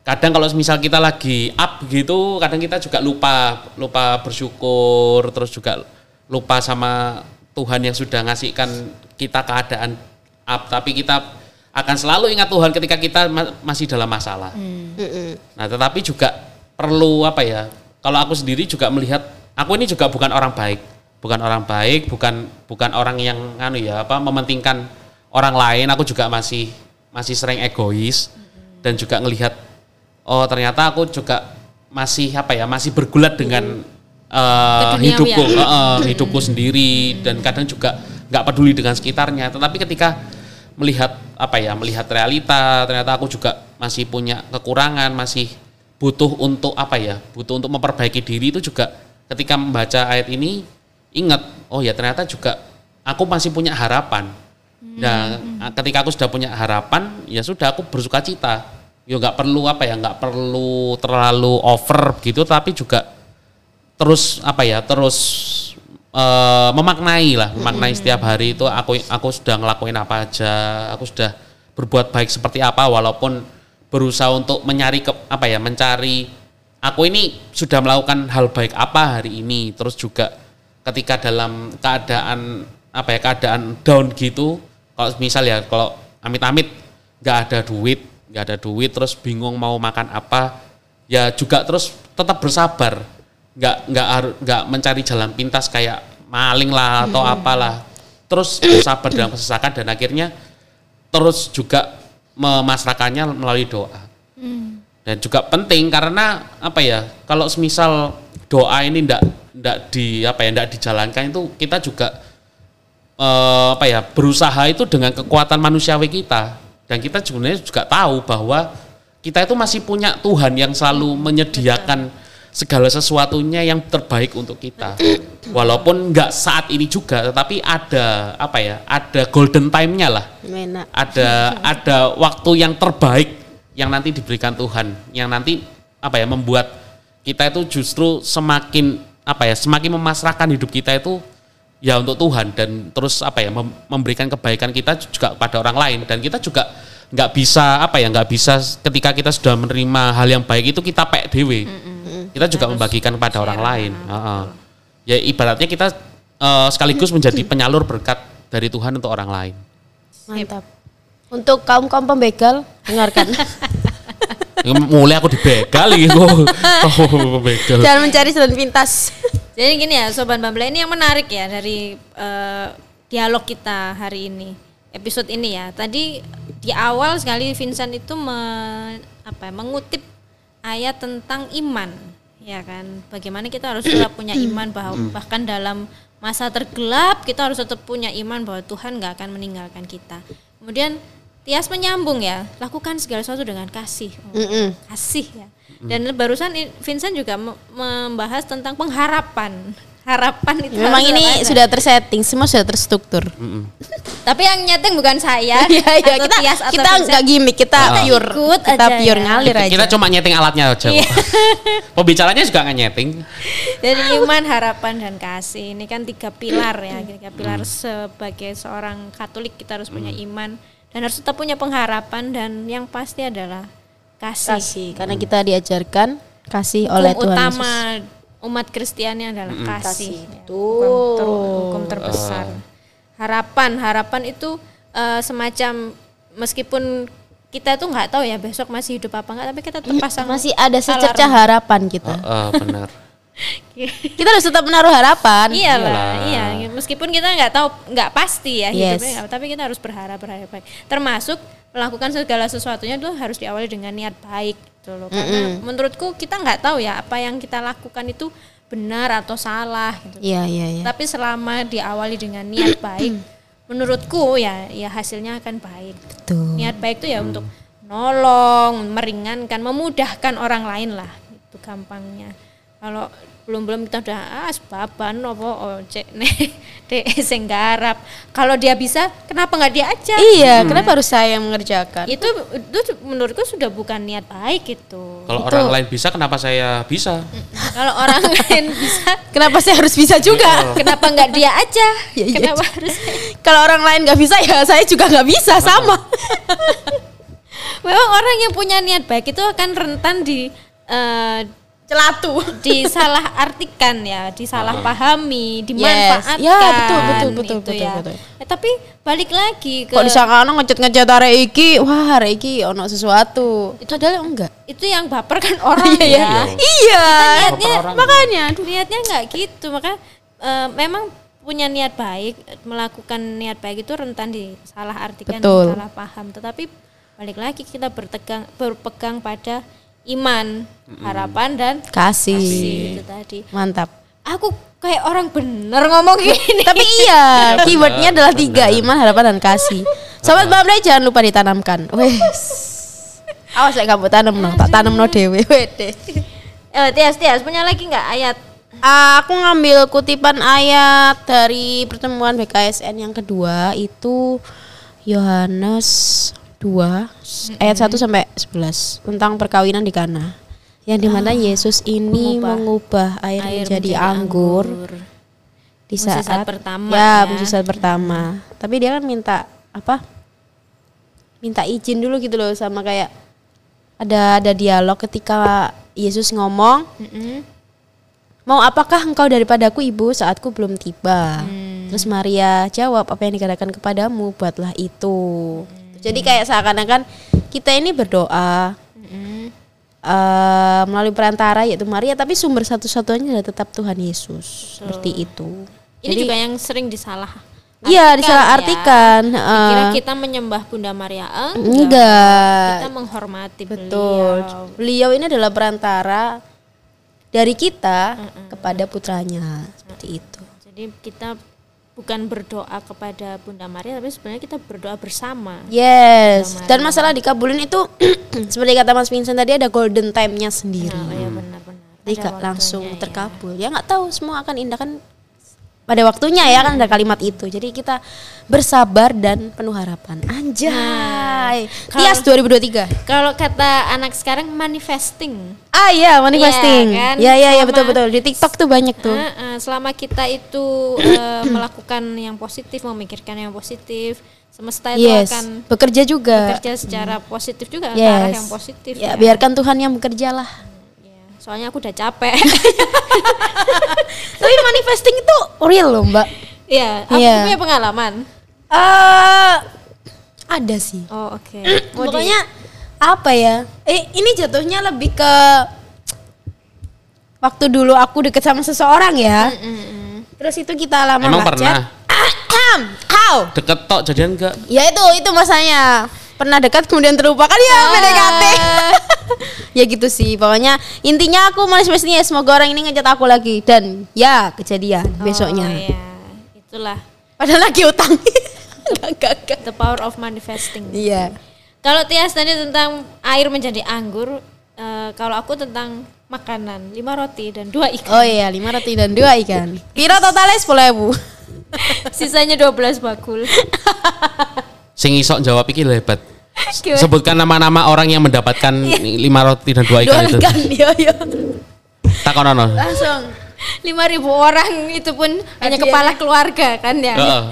S4: Kadang kalau misal kita lagi up gitu, kadang kita juga lupa lupa bersyukur, terus juga lupa sama Tuhan yang sudah ngasihkan kita keadaan up, tapi kita akan selalu ingat Tuhan ketika kita ma- masih dalam masalah. Nah, tetapi juga perlu apa ya? Kalau aku sendiri juga melihat aku ini juga bukan orang baik, bukan orang baik, bukan bukan orang yang anu ya, apa mementingkan orang lain. Aku juga masih masih sering egois dan juga ngelihat oh ternyata aku juga masih apa ya, masih bergulat dengan
S3: Keduniawian.
S4: hidupku, eh, hidupku sendiri dan kadang juga nggak peduli dengan sekitarnya. Tetapi ketika melihat apa ya melihat realita. Ternyata aku juga masih punya kekurangan masih butuh untuk apa ya butuh untuk memperbaiki diri itu juga ketika membaca ayat ini ingat oh ya ternyata juga aku masih punya harapan. Nah ketika aku sudah punya harapan ya sudah aku bersuka cita. Ya nggak perlu apa ya nggak perlu terlalu over gitu tapi juga terus apa ya terus eh, memaknai lah memaknai setiap hari itu aku aku sudah ngelakuin apa aja aku sudah berbuat baik seperti apa walaupun berusaha untuk mencari ke apa ya mencari aku ini sudah melakukan hal baik apa hari ini terus juga ketika dalam keadaan apa ya keadaan down gitu kalau misal ya kalau amit-amit nggak ada duit nggak ada duit terus bingung mau makan apa ya juga terus tetap bersabar nggak nggak harus nggak mencari jalan pintas kayak maling lah atau apalah. Terus bersabar dalam kesesakan dan akhirnya terus juga memasrakannya melalui doa. Dan juga penting karena apa ya kalau semisal doa ini ndak ndak di apa ya ndak dijalankan itu kita juga eh, apa ya berusaha itu dengan kekuatan manusiawi kita. Dan kita sebenarnya juga tahu bahwa kita itu masih punya Tuhan yang selalu menyediakan segala sesuatunya yang terbaik untuk kita. Walaupun nggak saat ini juga tetapi ada apa ya ada golden time-nya lah.
S2: Enak.
S4: ada ada waktu yang terbaik yang nanti diberikan Tuhan yang nanti apa ya membuat kita itu justru semakin apa ya semakin memasrahkan hidup kita itu ya untuk Tuhan. Dan terus apa ya mem- memberikan kebaikan kita juga kepada orang lain. Dan kita juga nggak bisa apa ya nggak bisa ketika kita sudah menerima hal yang baik itu kita pek dewe kita juga membagikan kepada orang lain Heeh. ya ibaratnya kita eh, sekaligus menjadi penyalur berkat dari Tuhan untuk orang lain
S2: Mantap. Untuk kaum kaum pembegal, dengarkan.
S4: Ya, mulai aku dibegal gitu. Oh.
S2: Jangan mencari jalan pintas.
S3: Jadi gini ya Sobat Bambla ini yang menarik ya dari eh, dialog kita hari ini episode ini ya. Tadi di awal sekali Vincent itu me- apa ya, mengutip ayat tentang iman ya kan? Bagaimana kita harus tetap punya iman bahwa bahkan dalam masa tergelap kita harus tetap punya iman bahwa Tuhan nggak akan meninggalkan kita. Kemudian Tias menyambung ya lakukan segala sesuatu dengan kasih. Oh, kasih ya. Dan barusan Vincent juga me- membahas tentang pengharapan. Harapan itu
S2: Memang ini
S3: ada.
S2: sudah tersetting, semua sudah terstruktur.
S3: Tapi yang nyeting bukan saya.
S2: Iya, iya,
S3: atau
S2: kita
S3: Tias atau
S2: kita nggak gimmick, kita
S3: Kita
S2: pure,
S3: ikut
S2: kita
S3: aja
S2: pure
S3: ya.
S2: ngalir
S4: Kita,
S2: aja.
S4: kita cuma nyeting alatnya aja.
S3: Iya.
S4: Pembicaranya juga nggak nyeting.
S3: Jadi iman, harapan dan kasih ini kan tiga pilar ya, tiga pilar sebagai seorang Katolik kita harus punya iman dan harus tetap punya pengharapan dan yang pasti adalah kasih.
S2: kasih karena kita diajarkan kasih oleh Tuhan
S3: utama
S2: Yesus.
S3: Umat Kristiani adalah kasih.
S2: Kasih.
S3: Ya, Hukum, ter- hukum terbesar. Harapan, harapan itu eh, semacam meskipun kita tuh nggak tahu ya besok masih hidup apa enggak, tapi kita tetap pasang
S2: Masih ada secerca
S3: alarm.
S2: harapan kita.
S4: Eh, benar.
S2: Kita harus tetap menaruh harapan.
S3: Iyalah, iya. Meskipun kita nggak tahu, nggak pasti ya
S2: Yes.
S3: hidupnya, tapi kita harus berharap berharap baik. Termasuk melakukan segala sesuatunya itu harus diawali dengan niat baik, gitu loh. Karena menurutku kita nggak tahu ya apa yang kita lakukan itu benar atau salah, gitu.
S2: Iya, iya, iya.
S3: Tapi selama diawali dengan niat baik, menurutku ya, ya hasilnya akan baik.
S2: Betul.
S3: Niat baik itu ya untuk nolong, meringankan, memudahkan orang lain lah, itu gampangnya. Kalau belum belum kita udah ah sebaban apa ojek nih dek sing garap. Kalau dia bisa, kenapa nggak dia aja?
S2: Iya, kenapa harus saya yang mengerjakan?
S3: Itu itu menurutku sudah bukan niat baik itu.
S4: Kalau orang lain bisa, kenapa saya bisa?
S3: Kalau orang lain bisa,
S2: Kenapa saya harus bisa juga?
S3: kenapa nggak dia aja?
S2: Ya, iya.
S3: kenapa harus
S2: Kalau orang lain nggak bisa ya saya juga nggak bisa sama.
S3: Memang orang yang punya niat baik itu akan rentan di eh,
S2: Celatu.
S3: disalah artikan ya, disalah pahami,
S2: Yes.
S3: dimanfaatkan.
S2: Ya, betul, betul, betul,
S3: itu
S2: betul,
S3: ya.
S2: betul.
S3: Eh, tapi balik lagi ke
S2: Kok disangka ono ngecat-ngecat arek iki, wah arek iki ono sesuatu. Itu adalah enggak.
S3: itu yang baper kan orang
S2: Iya,
S3: ya.
S2: Iya.
S3: Niatnya
S4: orang.
S2: Makanya aduh.
S3: niatnya nggak gitu, maka eh, memang punya niat baik, melakukan niat baik itu rentan disalah artikan,
S2: Betul.
S3: salah paham. Tetapi balik lagi kita bertegang berpegang pada iman, harapan dan
S2: Kasih.
S3: kasih itu tadi.
S2: Mantap.
S3: Aku kayak orang bener ngomong gini.
S2: Tapi iya,
S4: Iya,
S2: keywordnya adalah tiga, iman, harapan, dan kasih. Sobat Bambre jangan lupa ditanamkan. Wes. Awas ya kamu tanam no, tak tanam no dewe. Wede.
S3: Eh, Tias, Tias, punya lagi nggak ayat?
S2: Aku ngambil kutipan ayat dari pertemuan BKSN yang kedua itu Yohanes 2 ayat 1 sampai 11 tentang perkawinan di Kana. Yang di mana Yesus ini mengubah, air, menjadi, anggur, di
S3: Mujizat
S2: saat
S3: pertama
S2: ya,
S3: ya.
S2: mujizat pertama. Tapi dia kan minta apa? Minta izin dulu gitu loh sama kayak ada ada dialog ketika Yesus ngomong,
S3: Mm-mm.
S2: Mau apakah engkau daripadaku ibu saatku belum tiba?
S3: Hmm.
S2: Terus Maria jawab apa yang dikatakan kepadamu buatlah itu.
S3: Hmm.
S2: Jadi kayak seakan-akan kita ini berdoa
S3: Mm-mm.
S2: eh, melalui perantara yaitu Maria tapi sumber satu-satunya adalah tetap Tuhan Yesus. Seperti itu.
S3: Ini
S2: Jadi
S3: juga yang sering disalah.
S2: iya
S3: artikan
S2: disalah
S3: ya.
S2: artikan.
S3: Dikira kita menyembah Bunda Maria enggak.
S2: enggak.
S3: Kita menghormati
S2: Betul.
S3: beliau.
S2: Beliau ini adalah perantara dari kita kepada putranya. Seperti itu.
S3: Jadi kita bukan berdoa kepada Bunda Maria tapi sebenarnya kita berdoa bersama.
S2: Yes, dan masalah dikabulin itu seperti kata Mas Vincent tadi ada golden time-nya sendiri.
S3: Nah, ya benar-benar.
S2: Jadi langsung
S3: ya.
S2: terkabul. Ya nggak tahu semua akan indah kan pada waktunya ya kan ada kalimat itu. Jadi kita bersabar dan penuh harapan. Anjay.
S3: kalau-
S2: Tias 2023.
S3: Kalau kata anak sekarang manifesting.
S2: Ah iya, manifesting.
S3: Iya, kan?
S2: Ya ya ya betul betul. Di TikTok tuh banyak tuh.
S3: Ah, ah, selama kita itu eh, melakukan yang positif, memikirkan yang positif, semesta itu
S2: Yes.
S3: akan
S2: Bekerja juga.
S3: bekerja secara positif juga ke arah
S2: Yes.
S3: yang positif.
S2: Ya, biarkan Tuhan yang bekerja lah.
S3: Ya, Soalnya aku udah capek.
S2: Tapi manifesting itu real loh, Mbak.
S3: Iya, aku
S2: Iya.
S3: punya pengalaman.
S2: Eh ada sih.
S3: Oh, oke. Di-
S2: Pokoknya apa ya? Eh ini jatuhnya lebih ke waktu dulu aku deket sama seseorang ya.
S3: Mm-mm.
S2: Terus itu kita lama
S4: Emang pernah?
S2: Ahem, How?
S4: Deket tok jadian enggak?
S2: Ya itu itu masanya pernah dekat kemudian terlupakan ya PDKT. ya gitu sih. Pokoknya intinya aku manifestasinya ya, semoga orang ini ngechat aku lagi dan ya kejadian besoknya.
S3: Oh, iya. Itulah
S2: Padahal lagi utang. Enggak.
S3: the power of manifesting.
S2: Iya.
S3: Kalau Tias tadi tentang air menjadi anggur, eh, kalau aku tentang makanan, lima roti dan dua ikan.
S2: Oh iya, lima roti dan dua ikan. Kira totalnya sepuluh ribu.
S3: Sisanya 12 bakul.
S4: Sing isok jawab iki hebat.
S3: Gimana?
S4: Sebutkan nama-nama orang yang mendapatkan lima roti dan dua ikan itu.
S2: ikan, iya iya.
S4: Takonono.
S2: Langsung.
S3: lima ribu orang itu pun hanya
S2: Hadiahnya.
S3: kepala keluarga kan ya.
S4: Heeh.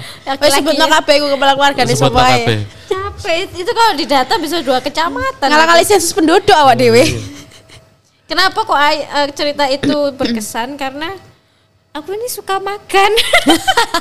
S2: Wes sebut no kabeh ku kepala keluarga di
S4: kabeh.
S3: Capek itu kalau di data bisa dua kecamatan.
S2: Ngalang kali sensus penduduk awak dewe.
S3: Kenapa kok ay- eh, cerita itu berkesan? Karena aku ini suka makan.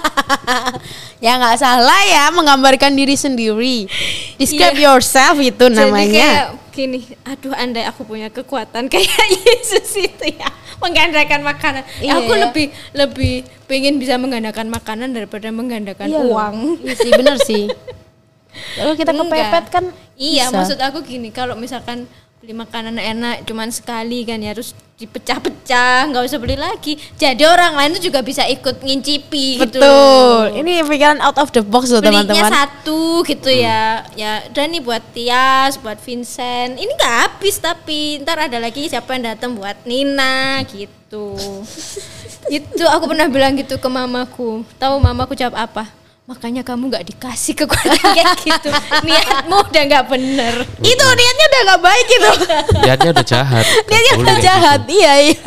S2: ya nggak salah ya menggambarkan diri sendiri. Describe
S3: Iya.
S2: yourself itu
S3: Jadi kayak
S2: namanya.
S3: gini, aduh andai aku punya kekuatan kayak Yesus itu ya. menggandakan makanan.
S2: Iya,
S3: aku
S2: ya.
S3: lebih lebih pengen bisa menggandakan makanan daripada menggandakan
S2: Iya
S3: uang.
S2: Iya sih bener sih. Kalau kita
S3: Enggak.
S2: kepepet kan
S3: Iya,
S2: bisa.
S3: maksud aku gini, kalau misalkan beli makanan enak cuman sekali kan ya harus dipecah-pecah, nggak usah beli lagi. Jadi orang lain tuh juga bisa ikut ngincipi gitu.
S2: betul. Ini pikiran out of the box loh
S3: Belinya
S2: teman-teman.
S3: satu gitu ya. Ya, dan nih buat Tias, buat Vincent. Ini nggak habis tapi ntar ada lagi siapa yang datang buat Nina gitu. itu aku pernah bilang gitu ke mamaku. Tahu mamaku jawab apa? Makanya kamu nggak dikasih kekuatan kayak gitu. Niatmu udah nggak bener.
S2: Itu niatnya udah nggak baik itu.
S4: Lihatnya udah jahat.
S2: niatnya udah jahat.
S4: gitu.
S2: Iya iya.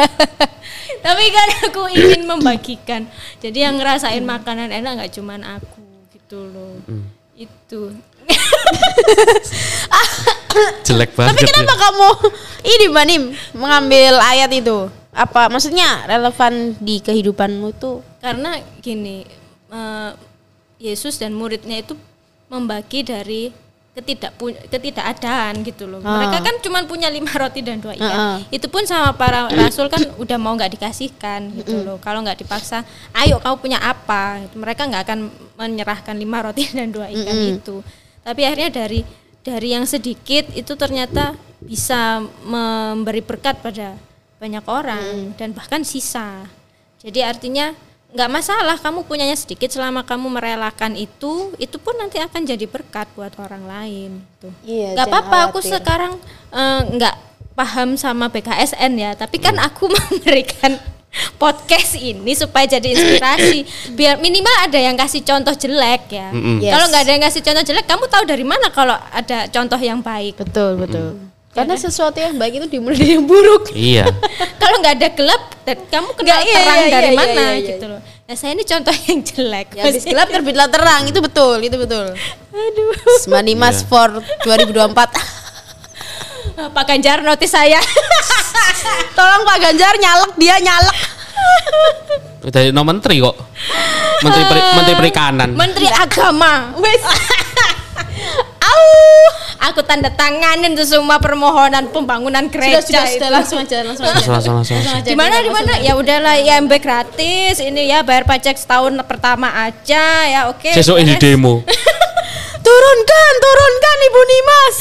S3: Tapi kan aku ingin membagikan. Jadi yang ngerasain makanan enak nggak cuman aku gitu loh. Itu.
S4: Jelek banget.
S2: Tapi
S4: ya.
S2: kenapa kamu ini Mbak Nim mengambil ayat itu? Apa maksudnya relevan di kehidupanmu tuh?
S3: Karena gini, eh, Yesus dan muridnya itu membagi dari ketidak ketidakadaan gitu loh.
S2: Ah.
S3: Mereka kan cuma punya lima roti dan dua ikan.
S2: Ah, ah.
S3: Itu pun sama para rasul kan udah mau nggak dikasihkan gitu loh. Kalau nggak dipaksa, ayo kamu punya apa? Gitu. Mereka nggak akan menyerahkan lima roti dan dua ikan itu. Tapi akhirnya dari dari yang sedikit itu ternyata bisa memberi berkat pada banyak orang dan bahkan sisa. Jadi artinya nggak masalah kamu punyanya sedikit selama kamu merelakan itu, itu pun nanti akan jadi berkat buat orang lain. Tuh.
S2: Iya,
S3: nggak apa-apa. Aku sekarang eh, nggak paham sama BKSN ya, tapi kan aku memberikan podcast ini supaya jadi inspirasi biar minimal ada yang kasih contoh jelek ya
S4: Mm-mm.
S2: Yes.
S3: kalau nggak ada yang kasih contoh jelek kamu tahu dari mana kalau ada contoh yang baik
S2: Betul betul. Karena sesuatu yang baik itu dimulai dari yang buruk.
S4: Iya.
S3: kalau nggak ada gelap dan kamu kenal
S2: Nggak, iya,
S3: terang
S2: iya,
S3: dari
S2: iya,
S3: mana
S2: iya, iya.
S3: gitu loh nah saya ini contoh yang jelek
S2: Ya, habis gelap terbitlah terang itu betul itu betul.
S3: aduh
S2: Money Mas
S4: Iya.
S2: for 2024.
S3: Pak Ganjar notis saya
S2: Tolong Pak Ganjar nyalek dia nyalek.
S4: Dari no menteri kok. Menteri peri- menteri perikanan.
S3: Menteri Agama
S2: Wes.
S3: Au, aku tanda tanganin tuh semua permohonan pembangunan gereja
S2: Sudah sudah sudah langsung aja langsung aja.
S4: Langsung langsung langsung. langsung.
S3: Di mana di mana? Ya udahlah IMB gratis. Ini ya bayar pajak setahun pertama aja ya, oke.
S4: Sesuk ini
S3: beres.
S4: demo.
S2: Turunkan, turunkan Ibu Nimas.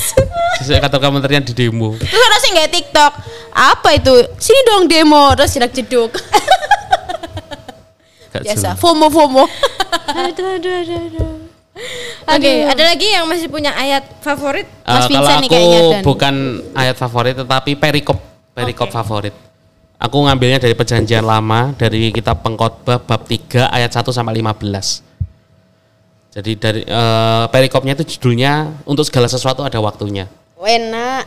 S4: Sesuk kata kementerian di demo.
S2: Terus ada sih nggak TikTok. Apa itu? Sini dong demo terus jedak jeduk.
S4: Gak
S2: Biasa. FOMO FOMO.
S3: Aduh, aduh, aduh, aduh. Oke, ada lagi yang masih punya ayat favorit?
S2: Mas
S4: Eh,
S2: Vincent
S4: kalau
S2: nih
S4: aku
S2: kayaknya, Dan.
S4: bukan ayat favorit tetapi perikop perikop
S3: Oke.
S4: favorit. Aku ngambilnya dari perjanjian lama dari kitab pengkhotbah bab 3 ayat 1 sampai 15. Jadi dari eh, perikopnya itu judulnya untuk segala sesuatu ada waktunya.
S2: Enak.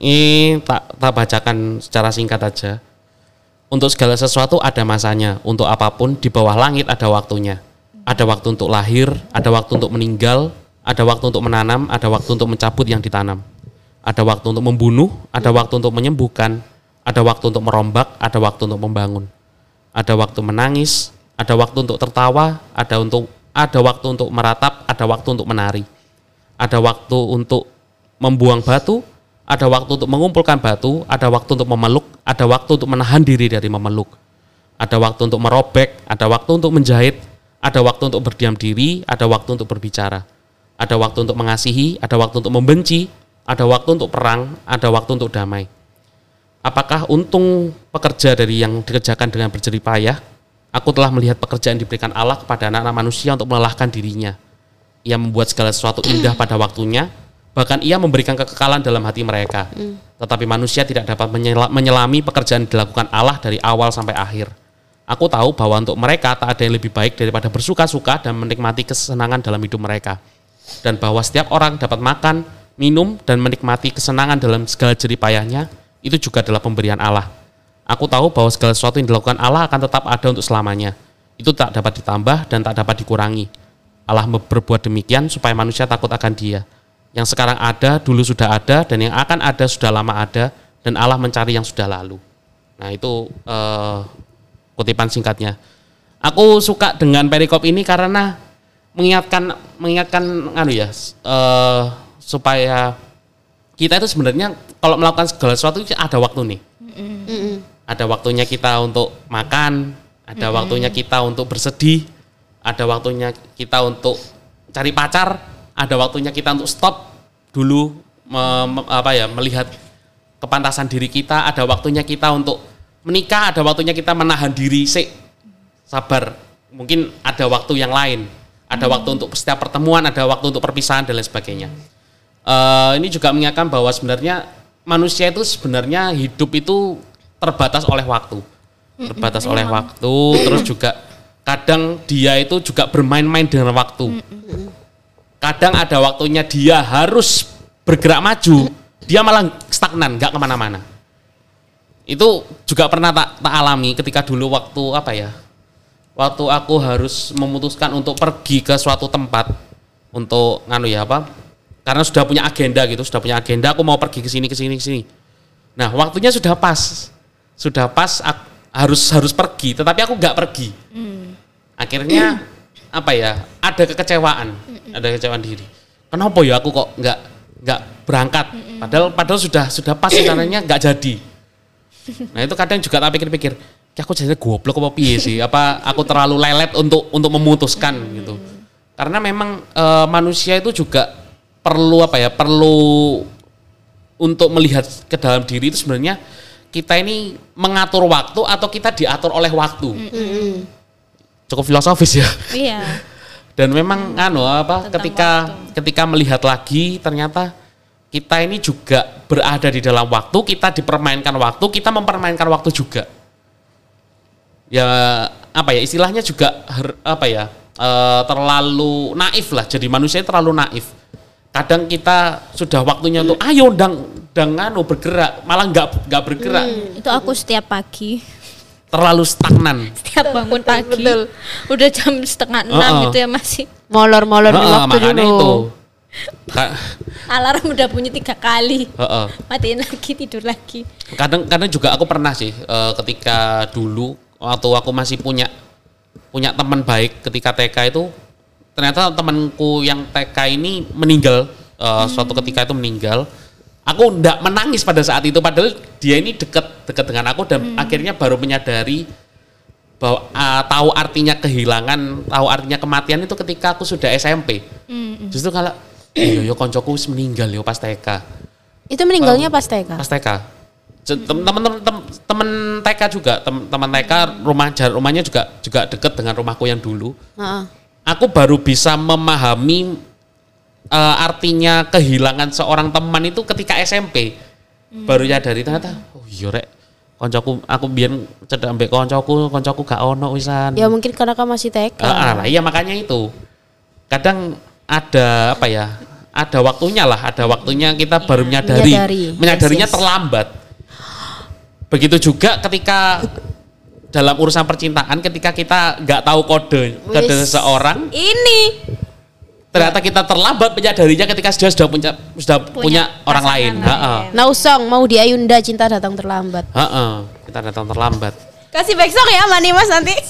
S4: Ini tak tak bacakan secara singkat aja. Untuk segala sesuatu ada masanya. Untuk apa pun di bawah langit ada waktunya. Ada waktu untuk lahir, ada waktu untuk meninggal, ada waktu untuk menanam, ada waktu untuk mencabut yang ditanam. Ada waktu untuk membunuh, ada waktu untuk menyembuhkan, ada waktu untuk merombak, ada waktu untuk membangun. Ada waktu menangis, ada waktu untuk tertawa, ada untuk ada waktu untuk meratap, ada waktu untuk menari. Ada waktu untuk membuang batu, ada waktu untuk mengumpulkan batu, ada waktu untuk memeluk, ada waktu untuk menahan diri dari memeluk. Ada waktu untuk merobek, ada waktu untuk menjahit, ada waktu untuk berdiam diri, ada waktu untuk berbicara. Ada waktu untuk mengasihi, ada waktu untuk membenci, ada waktu untuk perang, ada waktu untuk damai. Apakah untung pekerja dari yang dikerjakan dengan berjerih payah? Aku telah melihat pekerjaan diberikan Allah kepada anak-anak manusia untuk melelahkan dirinya. Ia membuat segala sesuatu indah pada waktunya, bahkan ia memberikan kekekalan dalam hati mereka. Tetapi manusia tidak dapat menyela- menyelami pekerjaan yang dilakukan Allah dari awal sampai akhir. Aku tahu bahwa untuk mereka tak ada yang lebih baik daripada bersuka-suka dan menikmati kesenangan dalam hidup mereka. Dan bahwa setiap orang dapat makan, minum, dan menikmati kesenangan dalam segala jerih payahnya, itu juga adalah pemberian Allah. Aku tahu bahwa segala sesuatu yang dilakukan Allah akan tetap ada untuk selamanya. Itu tak dapat ditambah dan tak dapat dikurangi. Allah berbuat demikian supaya manusia takut akan dia. Yang sekarang ada, dulu sudah ada, dan yang akan ada sudah lama ada, dan Allah mencari yang sudah lalu. Nah itu eh, kutipan singkatnya. Aku suka dengan perikop ini karena mengingatkan mengingatkan anu ya eh, supaya kita itu sebenarnya kalau melakukan segala sesuatu itu ada waktu nih. ada waktunya kita untuk makan, ada waktunya kita untuk bersedih, ada waktunya kita untuk cari pacar, ada waktunya kita untuk stop dulu me- me- apa ya melihat kepantasan diri kita, ada waktunya kita untuk menikah, ada waktunya kita menahan diri, sik sabar. Mungkin ada waktu yang lain, ada waktu untuk setiap pertemuan, ada waktu untuk perpisahan dan lain sebagainya. Eh, ini juga mengingatkan bahwa sebenarnya manusia itu sebenarnya hidup itu terbatas oleh waktu, terbatas oleh waktu, terus juga kadang dia itu juga bermain-main dengan waktu. Kadang ada waktunya dia harus bergerak maju, dia malah stagnan, nggak ke mana-mana. Itu juga pernah tak, tak alami ketika dulu waktu apa ya, waktu aku harus memutuskan untuk pergi ke suatu tempat untuk nganu ya apa, karena sudah punya agenda gitu, sudah punya agenda, aku mau pergi ke sini ke sini ke sini. Nah waktunya sudah pas, sudah pas ak- harus harus pergi, tetapi aku nggak pergi. Akhirnya apa ya, ada kekecewaan, ada kekecewaan diri. Kenapa ya aku kok nggak nggak berangkat? Padahal padahal sudah sudah pas rencananya nggak jadi. Nah itu kadang juga tak pikir-pikir, "Ya aku jadi goblok apa piye sih? Apa aku terlalu lelet untuk untuk memutuskan gitu? Karena memang eh, manusia itu juga perlu apa ya? Perlu untuk melihat ke dalam diri itu sebenarnya kita ini mengatur waktu atau kita diatur oleh waktu. Cukup filosofis ya.
S3: Iya.
S4: Dan memang anu apa
S3: Tentang
S4: ketika ketika melihat lagi ternyata kita ini juga berada di dalam waktu, kita dipermainkan waktu, kita mempermainkan waktu juga. Ya apa ya istilahnya juga her- apa ya eh, terlalu naif lah. Jadi manusia terlalu naif. Kadang kita sudah waktunya untuk ayo dang anu bergerak, malah nggak nggak bergerak,
S3: Itu aku setiap pagi,
S4: terlalu stagnan.
S3: setiap bangun pagi,
S2: Betul.
S3: udah jam setengah enam
S4: Heeh.
S3: gitu ya masih
S2: Molor-molor di
S4: Heeh,
S2: waktu dulu.
S4: itu.
S3: Alarm udah bunyi tiga kali,
S4: heeh.
S3: matiin lagi tidur lagi.
S4: kadang kadang juga aku pernah sih eh, ketika dulu waktu aku masih punya punya teman baik ketika TK itu ternyata temanku yang TK ini meninggal eh, suatu ketika itu meninggal. Aku ndak menangis pada saat itu padahal dia ini dekat dekat dengan aku dan akhirnya baru menyadari bahwa ah, tahu artinya kehilangan tahu artinya kematian itu ketika aku sudah SMP justru kalau iya yo koncoku wis meninggal yo pas TK
S2: Itu meninggalnya pas TK.
S4: pas TK. Teman-teman tem- teman TK juga, tem- teman TK rumah jar- rumahnya juga juga dekat dengan rumahku yang dulu.
S2: Heeh.
S4: Aku baru bisa memahami eh, artinya kehilangan seorang teman itu ketika SMP. Baru nyadari ternyata oh iya rek koncoku aku biar cedak ambek koncoku, koncoku gak ono wisan.
S2: Ya mungkin karena kamu masih TK.
S4: Ah, ah, iya makanya itu. Kadang ada apa ya? Ada waktunya lah, ada waktunya kita baru menyadari.
S2: Menyadari.
S4: Menyadarinya
S2: Yes, yes.
S4: terlambat. Begitu juga ketika dalam urusan percintaan ketika kita nggak tahu kode kode
S2: Wis.
S4: seseorang,
S3: Ini
S4: ternyata kita terlambat menyadarinya ketika dia sudah punya sudah punya, orang
S3: pasangan
S4: lain. Ha-ha.
S2: Nausong mau di Ayunda cinta datang terlambat.
S4: Ha-ha. Kita datang terlambat.
S2: Kasih backsong ya Mani Mas nanti.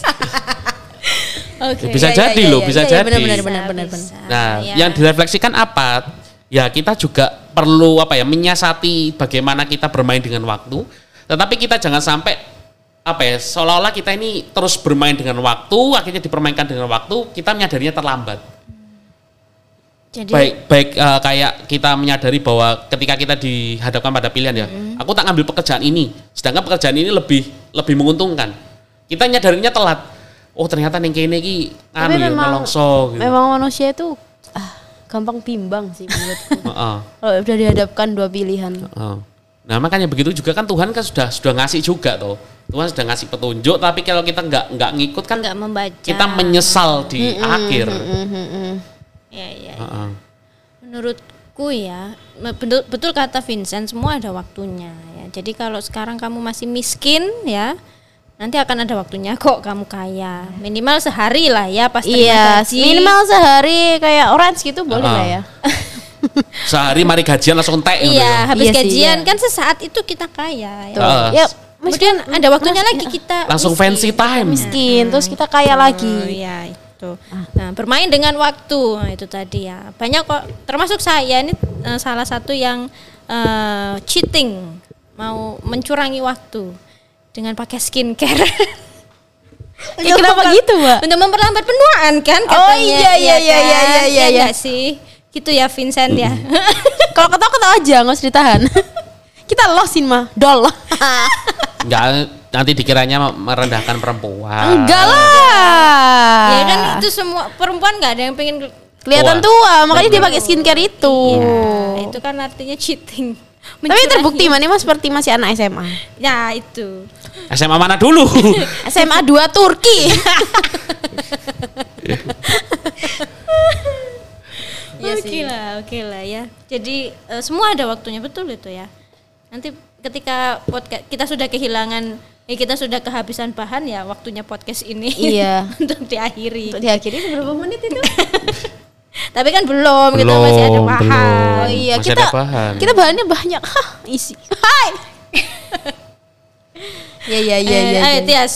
S3: Oke.
S4: Bisa
S2: Iya,
S4: jadi
S2: iya,
S4: loh,
S2: iya,
S4: bisa
S2: iya,
S4: jadi.
S2: benar, benar, benar, benar.
S4: Nah,
S3: Ya.
S4: yang direfleksikan apa? Ya kita juga perlu apa ya menyiasati bagaimana kita bermain dengan waktu. Tetapi kita jangan sampai apa ya seolah-olah kita ini terus bermain dengan waktu, akhirnya dipermainkan dengan waktu, kita menyadarinya terlambat.
S3: Jadi
S4: Baik baik eh, kayak kita menyadari bahwa ketika kita dihadapkan pada pilihan ya, aku tak ngambil pekerjaan ini, sedangkan pekerjaan ini lebih lebih menguntungkan. Kita nyadarinya telat. Oh ternyata ning kene iki anu ya nelongso gitu.
S2: memang manusia itu ah, gampang bimbang sih menurutku. Kalau udah dihadapkan dua pilihan.
S4: Nah makanya begitu juga kan Tuhan kan sudah sudah ngasih juga toh. Tuhan sudah ngasih petunjuk tapi kalau kita nggak nggak ngikut kan
S3: nggak membaca.
S4: kita menyesal di akhir.
S3: Ya, ya.
S4: Heeh.
S3: Menurutku ya, betul, betul kata Vincent, semua ada waktunya ya. Jadi kalau sekarang kamu masih miskin ya, nanti akan ada waktunya kok kamu kaya. Minimal sehari lah ya pas terima
S2: Iya,
S3: gaji.
S2: minimal sehari kayak orange gitu boleh
S4: Ah.
S2: lah ya.
S4: Sehari mari gajian langsung tek gitu
S3: Iya,
S4: ya.
S3: habis
S2: Iya sih,
S3: gajian
S2: iya.
S3: kan sesaat itu kita kaya ya.
S4: Ah.
S2: Ya,
S3: Kemudian ada waktunya lagi kita
S4: Langsung
S3: miskin.
S4: fancy time.
S2: miskin, terus kita kaya
S3: Oh,
S2: lagi.
S3: iya itu. Nah, bermain dengan waktu nah, itu tadi ya. Banyak kok termasuk saya ini eh, salah satu yang eh, cheating, mau mencurangi waktu. Dengan pakai skincare.
S2: Ya, kenapa gitu, Mbak?
S3: Untuk memperlambat penuaan kan
S2: Oh,
S3: katanya.
S2: iya, iya, iya,
S3: kan?
S2: iya, iya, iya, iya.
S3: nggak sih? Gitu ya Vincent ya.
S2: Kalau ketawa ketawa aja, nggak usah ditahan. Kita losin mah, dol.
S4: Enggak nanti dikiranya merendahkan perempuan.
S2: Enggak lah.
S3: ya kan itu semua perempuan nggak ada yang pengen
S2: Kelihatan
S4: Tua.
S2: tua, makanya dia pakai skincare itu.
S3: Ya, itu kan artinya cheating.
S2: Tapi terbukti mana mas seperti masih anak SMA.
S3: Ya itu.
S4: SMA mana dulu?
S2: SMA 2 Turki.
S3: oke lah, oke lah ya. Jadi eh, semua ada waktunya betul itu ya. Nanti ketika podcast kita sudah kehilangan, eh, kita sudah kehabisan bahan ya waktunya podcast ini.
S2: Iya.
S3: untuk diakhiri.
S2: Untuk diakhiri berapa menit itu?
S3: Tapi kan belum, kita masih ada
S4: Belum,
S3: bahan.
S4: belum.
S2: Oh iya,
S4: Masih
S2: kita
S4: ada bahan.
S2: kita bahannya banyak. Hah, isi. Hai. ya ya ya
S3: Eh,
S2: ya.
S3: ayo
S2: ya.
S3: Tias,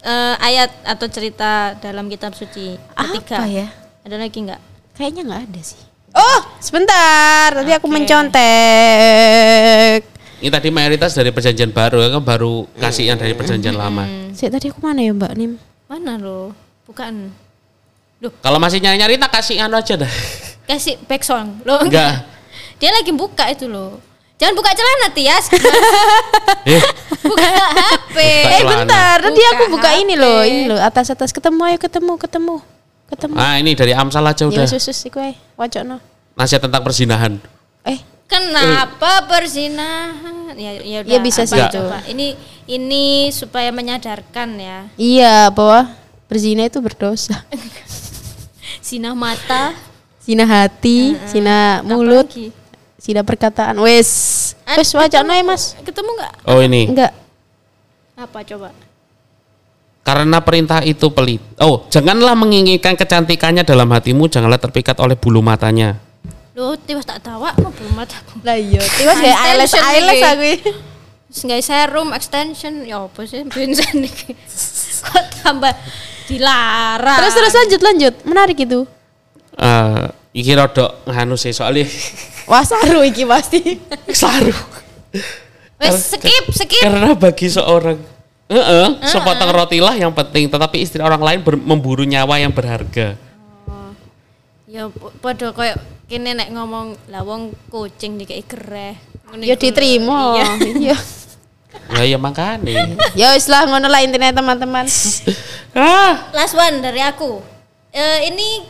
S3: eh, ayat atau cerita dalam kitab suci ketiga.
S2: Apa ya?
S3: Ada lagi nggak?
S2: Kayaknya nggak ada sih. Oh, sebentar. Tadi aku mencontek.
S4: Ini tadi mayoritas dari perjanjian baru kan baru kasih yang dari perjanjian lama.
S2: Sik tadi aku mana ya Mbak Nim?
S3: Mana lo? Bukan.
S4: Kalau masih nyari-nyari tak kasih anu aja dah.
S3: Kasih back song. Lo
S4: Enggak.
S3: Dia lagi buka itu loh. Jangan buka celana Tias.
S4: Eh,
S3: buka HP.
S4: Buka
S2: Eh bentar, tadi aku buka ini
S3: HP.
S2: loh, ini loh atas atas ketemu ayo ketemu ketemu ketemu.
S4: ah ini dari Amsal aja
S2: Ya
S4: udah.
S2: wis wis iku ae.
S4: Nasihat tentang perzinahan.
S2: Eh,
S3: Kenapa perzinahan? Ya, ya,
S2: Ya,
S3: udah,
S2: bisa
S3: apa
S2: sih
S3: itu. Pak? Ini ini supaya menyadarkan ya.
S2: iya bahwa berzina itu berdosa.
S3: Zina mata,
S2: Zina hati, zina mulut,
S3: apalagi?
S2: zina perkataan. Wes, wes wacokno ya Mas.
S3: Ketemu nggak?
S4: Oh ini.
S2: Enggak.
S3: Apa coba?
S4: Karena perintah itu pelit. Oh, janganlah menginginkan kecantikannya dalam hatimu, janganlah terpikat oleh bulu matanya.
S3: Loh, tiba tak tahu kok belum mataku.
S2: Lah iya, tiba kayak eyelash eyelash aku. iki.
S3: Terus nggak serum, extension, ya apa sih Vincent iki? Kok tambah dilarang?
S2: Terus terus lanjut lanjut, menarik itu.
S4: Eh, iki rodok nganu sih soalnya
S2: Wah saru iki pasti.
S4: saru.
S3: Wes skip, skip.
S4: Karena bagi seorang Heeh, sepotong roti lah yang penting, tetapi istri orang lain ber- memburu nyawa yang berharga.
S3: Ya po- padha koyo kene nek ngomong lah wong kucing dikei gereh.
S2: Ya diterima.
S3: Iya.
S2: Iya.
S4: Ya ya makanya.
S2: Ya wis lah ngono lah intinya teman-teman.
S4: ah,
S3: Last one dari aku. Eh, ini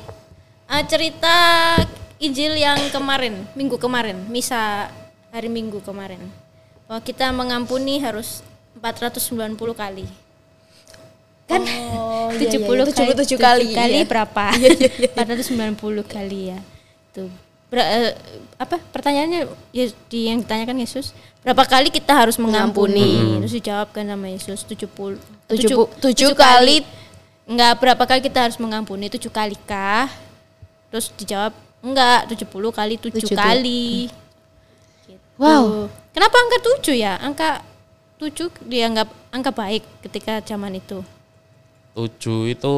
S3: eh, cerita Injil yang kemarin, minggu kemarin, misa hari Minggu kemarin. Bahwa kita mengampuni harus 490 kali. Kan
S2: Oh,
S3: 70
S2: iya,
S3: kali,
S2: 77 kali,
S3: kali
S2: iya.
S3: berapa? 490 kali ya. Tuh. Ber- eh, apa pertanyaannya ya, di yang ditanyakan Yesus berapa kali kita harus mengampuni? Terus dijawabkan sama Yesus 70
S2: Tujuh tujuh kali.
S3: enggak berapa kali kita harus mengampuni? Tujuh kali kah? Terus dijawab enggak 70 kali tujuh kali. Gitu.
S2: Wow.
S3: kenapa angka tujuh ya? Angka tujuh dianggap angka baik ketika zaman itu.
S4: Tujuh itu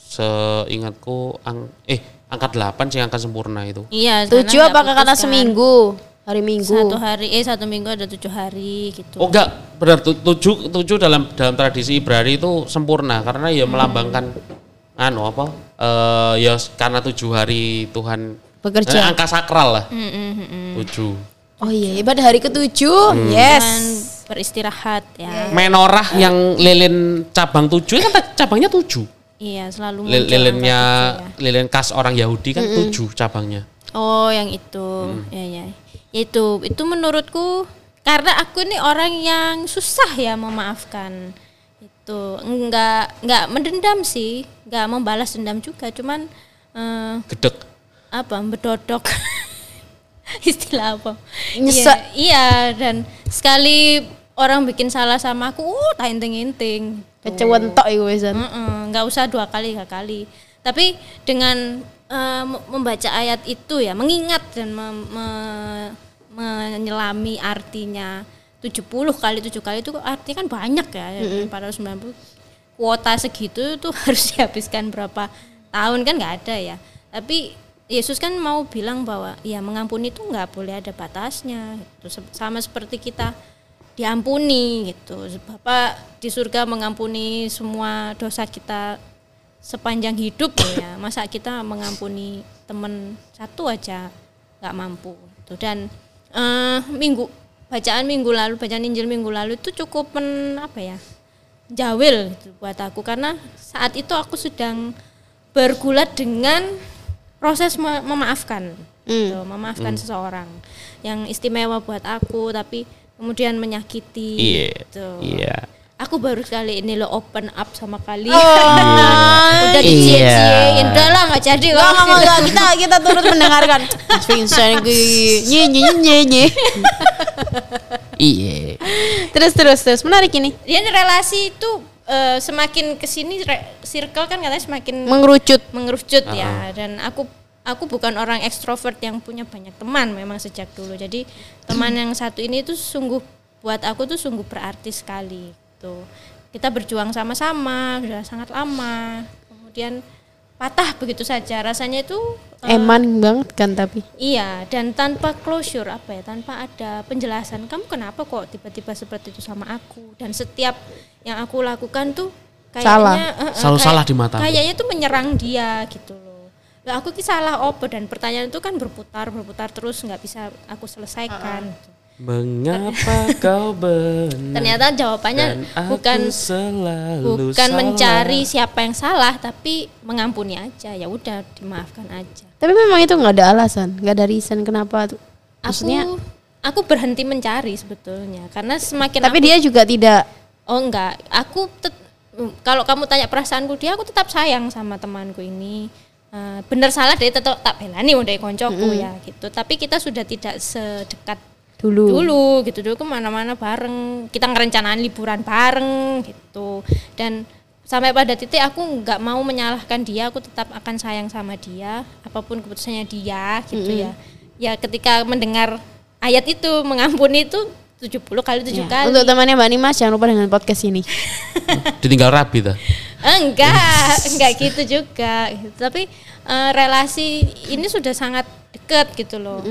S4: seingatku ang eh angka delapan sih angka sempurna itu.
S3: iya
S2: Tujuh apakah karena
S3: kan.
S2: seminggu? Hari Minggu.
S3: satu hari eh satu minggu ada tujuh hari gitu
S4: Oh enggak, benar tu- tujuh tujuh dalam dalam tradisi Ibrani itu sempurna karena ya melambangkan anu apa? Eh ya karena tujuh hari Tuhan
S2: Bekerja.
S4: eh, angka sakral lah.
S3: Mm, mm, mm, mm.
S4: Tujuh.
S2: Oh iya, ibadah hari ketujuh. Yes.
S3: Dan beristirahat ya
S4: Menorah yang lilin cabang tujuh kan cabangnya tujuh.
S3: Iya selalu
S4: Lil- lilinnya
S3: ya.
S4: lilin khas orang Yahudi kan tujuh cabangnya.
S3: Oh, yang itu. Ya, ya. Itu itu menurutku karena aku ini orang yang susah ya memaafkan. Itu enggak enggak mendendam sih, enggak membalas dendam juga, cuman eh,
S4: Gedek.
S3: apa? Bedodok. Istilah apa?
S2: Nyesek.
S3: Iya, iya dan sekali orang bikin salah sama aku, uh, tak inting-inting.
S2: Kecewan tok iku wisan.
S3: Mm-mm, nggak usah dua kali tiga kali. Tapi dengan mem- membaca ayat itu ya mengingat dan mem- me- menyelami artinya 70 kali 7 kali itu artinya kan banyak ya 490 kuota segitu tuh harus dihabiskan berapa tahun kan nggak ada ya. Tapi Yesus kan mau bilang bahwa ya mengampuni itu nggak boleh ada batasnya. Itu sama seperti kita diampuni gitu. Bapak di surga mengampuni semua dosa kita sepanjang hidup ya. Masa kita mengampuni teman satu aja nggak mampu. Gitu. Dan eh, minggu bacaan minggu lalu, bacaan Injil minggu lalu itu cukup men, apa ya? jawil gitu buat aku karena saat itu aku sedang bergulat dengan proses me- memaafkan gitu, memaafkan seseorang yang istimewa buat aku tapi kemudian menyakiti
S4: Iya.
S3: gitu.
S4: Iya.
S3: Aku baru kali ini lo open up sama kalian. Udah
S4: Iya.
S3: dicie-ciein, udah lah nggak jadi
S2: Enggak,
S3: lah.
S2: enggak, enggak, kita kita turut mendengarkan. Vincent nye nye nye nye.
S4: Iya.
S2: Terus terus terus menarik ini.
S3: Dia relasi itu eh, semakin ke sini re- circle kan katanya semakin
S2: Mengerucut.
S3: mengerucut ya dan aku aku bukan orang ekstrovert yang punya banyak teman memang sejak dulu jadi teman yang satu ini tuh sungguh buat aku tuh sungguh berarti sekali tuh kita berjuang sama-sama sudah sangat lama kemudian patah begitu saja rasanya itu eh,
S2: Eman banget kan tapi.
S3: Iya, dan tanpa closure apa ya, tanpa ada penjelasan, kamu kenapa kok tiba-tiba seperti itu sama aku? Dan setiap yang aku lakukan tuh
S2: Salah.
S3: kayaknya eh, eh,
S4: Selalu salah di matamu.
S3: Kayaknya tuh menyerang dia gitu. Lah aku ki salah opo dan pertanyaan itu kan berputar berputar terus nggak bisa aku selesaikan. gitu.
S4: Mengapa kau benar?
S3: Ternyata jawabannya bukan
S4: selalu
S3: bukan
S4: salah.
S3: mencari siapa yang salah, tapi mengampuni aja. Ya udah dimaafkan aja.
S2: Tapi memang itu nggak ada alasan, nggak ada reason kenapa tuh. Maksudnya,
S3: aku aku berhenti mencari sebetulnya karena semakin
S2: tapi
S3: aku-
S2: dia juga tidak
S3: oh enggak aku tet- kalau kamu tanya perasaanku dia aku tetap sayang sama temanku ini Eh, bener salah dia tetap tak belani udah koncoku ya gitu. Tapi kita sudah tidak sedekat
S2: dulu.
S3: dulu gitu. Dulu ke mana-mana bareng kita ngerencanain liburan bareng gitu. Dan sampai pada titik aku nggak mau menyalahkan dia aku tetap akan sayang sama dia apa pun keputusannya dia gitu ya. Ya ketika mendengar ayat itu mengampuni itu 70 kali tujuh
S2: Ya,
S3: kali
S2: Untuk temannya Mbak Nimas jangan lupa dengan podcast ini.
S4: Ditinggal rabi dah.
S3: enggak enggak gitu juga tapi eh, relasi ini sudah sangat dekat gitu loh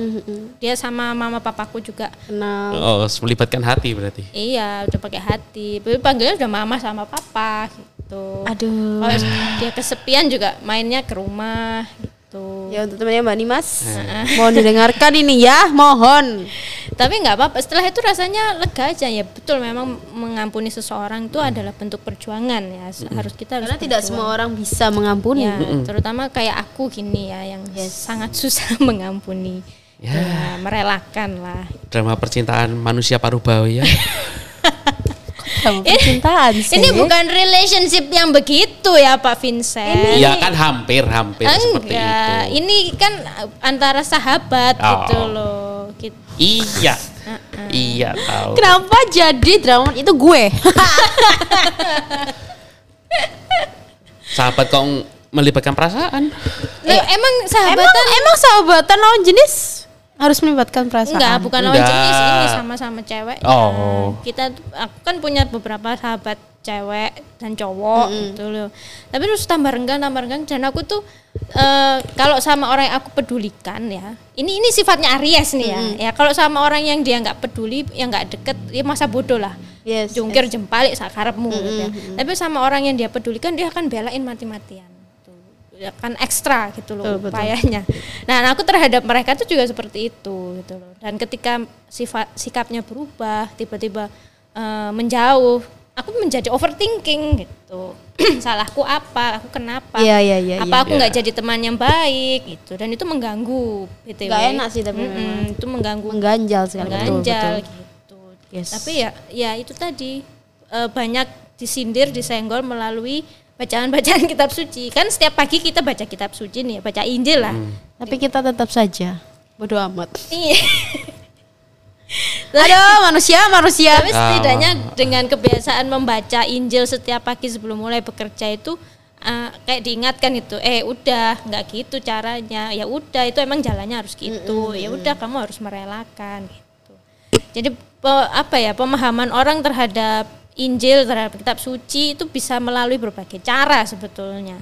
S3: dia sama mama papaku juga
S2: Kenal.
S4: Oh, melibatkan hati berarti.
S3: Iya, udah pakai hati. Tapi panggilnya udah mama sama papa gitu.
S2: Aduh.
S3: Kalau dia kesepian juga mainnya ke rumah gitu.
S2: Ya untuk temannya Mbak Nimas, mohon didengarkan ini ya, mohon.
S3: Tapi nggak apa-apa. Setelah itu rasanya lega aja ya. Betul memang mengampuni seseorang itu adalah bentuk perjuangan ya. Harus kita harus
S2: Karena tidak
S3: berjuang.
S2: semua orang bisa mengampuni.
S3: Ya, terutama kayak aku gini ya yang sangat susah mengampuni.
S4: Ya.
S3: Ya, merelakan lah.
S4: Drama percintaan manusia paruh bawah ya.
S2: Sama percintaan sih.
S3: Ini bukan relationship yang begitu ya Pak Vincent.
S4: Iya kan hampir-hampir seperti itu.
S3: Ini kan antara sahabat
S4: Oh.
S3: gitu loh. Gitu.
S4: Iya. Iya tahu.
S2: Kenapa jadi drama itu gue?
S4: Sahabat kok melibatkan perasaan.
S3: Loh, emang sahabatan
S2: emang emang sahabatan lawan jenis harus melibatkan perasaan.
S3: enggak, bukan lawan
S4: Enggak.
S3: jenis ini sama-sama cewek.
S4: Oh.
S3: Kita aku kan punya beberapa sahabat cewek dan cowok gitu loh. Tapi terus tambah renggang, tambah renggang dan aku tuh eh, kalau sama orang yang aku pedulikan ya. Ini ini sifatnya Aries nih ya. Ya kalau sama orang yang dia nggak peduli, yang nggak deket, ya masa bodoh lah.
S2: Yes,
S3: jungkir jempalik sakarepmu gitu ya. Tapi sama orang yang dia pedulikan dia akan belain mati-matian. Ya kan ekstra gitu loh
S2: Betul, betul.
S3: upayanya. Nah, aku terhadap mereka tuh juga seperti itu gitu loh. Dan ketika sifat sikapnya berubah, tiba-tiba eh, menjauh, aku menjadi overthinking gitu. Salahku apa? Aku kenapa?
S2: Iya, iya, iya,
S3: Apa
S2: iya.
S3: aku nggak jadi teman yang baik gitu. Dan itu mengganggu BTW.
S2: Nggak enak sih tapi
S3: Mm-mm,
S2: memang.
S3: itu mengganggu
S2: Mengganjal sekali betul,
S3: mengganjal
S2: betul.
S3: gitu.
S2: Yes.
S3: Tapi ya ya itu tadi eh, banyak disindir, disenggol melalui bacaan-bacaan kitab suci. Kan setiap pagi kita baca kitab suci nih, baca Injil lah.
S2: Tapi kita tetap saja bodoh amat.
S3: Iya.
S2: Aduh, manusia, manusia.
S3: Tapi setidaknya dengan kebiasaan membaca Injil setiap pagi sebelum mulai bekerja itu eh, kayak diingatkan itu, eh udah nggak gitu caranya. Ya udah itu emang jalannya harus gitu. Ya udah kamu harus merelakan gitu. Jadi pe- apa ya pemahaman orang terhadap Injil terhadap kitab suci itu bisa melalui berbagai cara sebetulnya.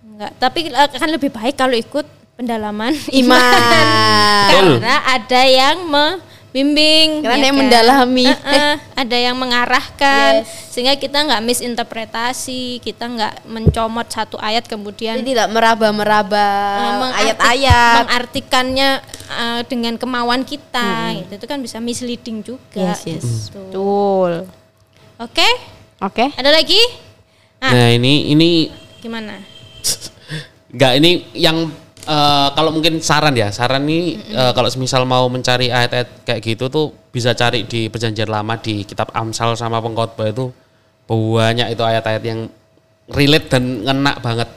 S3: Enggak, tapi eh, akan lebih baik kalau ikut pendalaman
S2: Iman.
S3: Karena ada yang bimbing,
S2: Karena
S3: ya
S2: ada yang
S3: kan?
S2: mendalami.
S3: Eh-eh, ada yang mengarahkan,
S2: Yes.
S3: sehingga kita nggak misinterpretasi, kita nggak mencomot satu ayat kemudian
S2: Jadi tidak meraba-meraba
S3: mengartik-
S2: ayat-ayat.
S3: mengartikannya eh, dengan kemauan kita, gitu. itu kan bisa misleading juga.
S2: Yes, yes.
S3: gitu.
S2: Betul.
S3: Oke,
S2: Oke.
S3: ada lagi? Ah.
S4: Nah, ini ini
S3: Gimana?
S4: Enggak ini yang eh, kalau mungkin saran ya, saran ini eh, kalau misal mau mencari ayat-ayat kayak gitu tuh bisa cari di perjanjian lama di kitab Amsal sama pengkhotbah itu banyak itu ayat-ayat yang relate dan ngena banget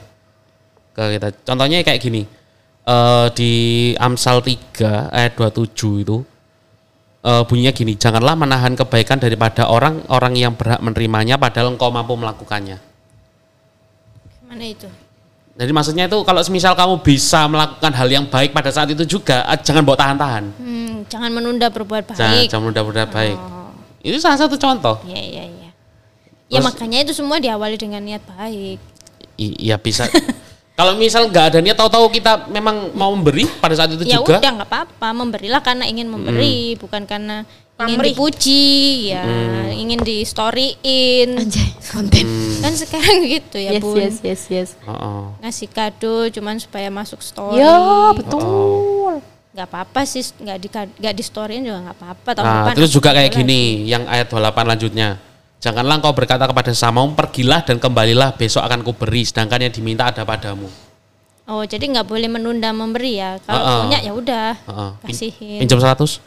S4: ke kita. Contohnya kayak gini. eh, di Amsal 3 ayat 27 itu eh, bunyinya gini, janganlah menahan kebaikan daripada orang-orang yang berhak menerimanya padahal engkau mampu melakukannya.
S3: Gimana itu?
S4: Jadi maksudnya itu kalau semisal kamu bisa melakukan hal yang baik pada saat itu juga, ah, jangan bawa tahan-tahan.
S3: Hmm, jangan menunda berbuat
S4: Jangan,
S3: baik.
S4: jangan mudah-mudah baik.
S3: Oh,
S4: Itu salah satu contoh.
S3: iya iya iya. Ya
S4: Terus-
S3: makanya itu semua diawali dengan niat baik.
S4: Iya bisa. kalau misal nggak ada niat, tahu-tahu kita memang mau memberi pada saat itu
S3: ya
S4: juga.
S3: udah nggak apa-apa, memberilah karena ingin memberi, bukan karena ingin
S2: Pamrih.
S3: dipuji, ya ingin di storyin.
S2: Anjay, konten.
S3: Kan sekarang gitu ya,
S2: yes,
S3: Bun.
S2: yes, yes, yes.
S4: Oh,
S3: Ngasih kado cuman supaya masuk story.
S2: Ya, betul.
S3: nggak apa-apa sih, nggak di nggak di storyin juga nggak apa-apa. Tahun
S4: Nah,
S3: depan
S4: terus juga kayak
S3: lagi.
S4: gini, yang ayat 28 lanjutnya. Janganlah engkau berkata kepada samamu, pergilah dan kembalilah, besok akan kuberi, sedangkan yang diminta ada padamu.
S3: Oh, jadi nggak boleh menunda memberi ya. Kalau
S4: Heeh.
S3: punya ya udah,
S4: Heeh. Pin-
S3: kasihin.
S4: Pinjam 100?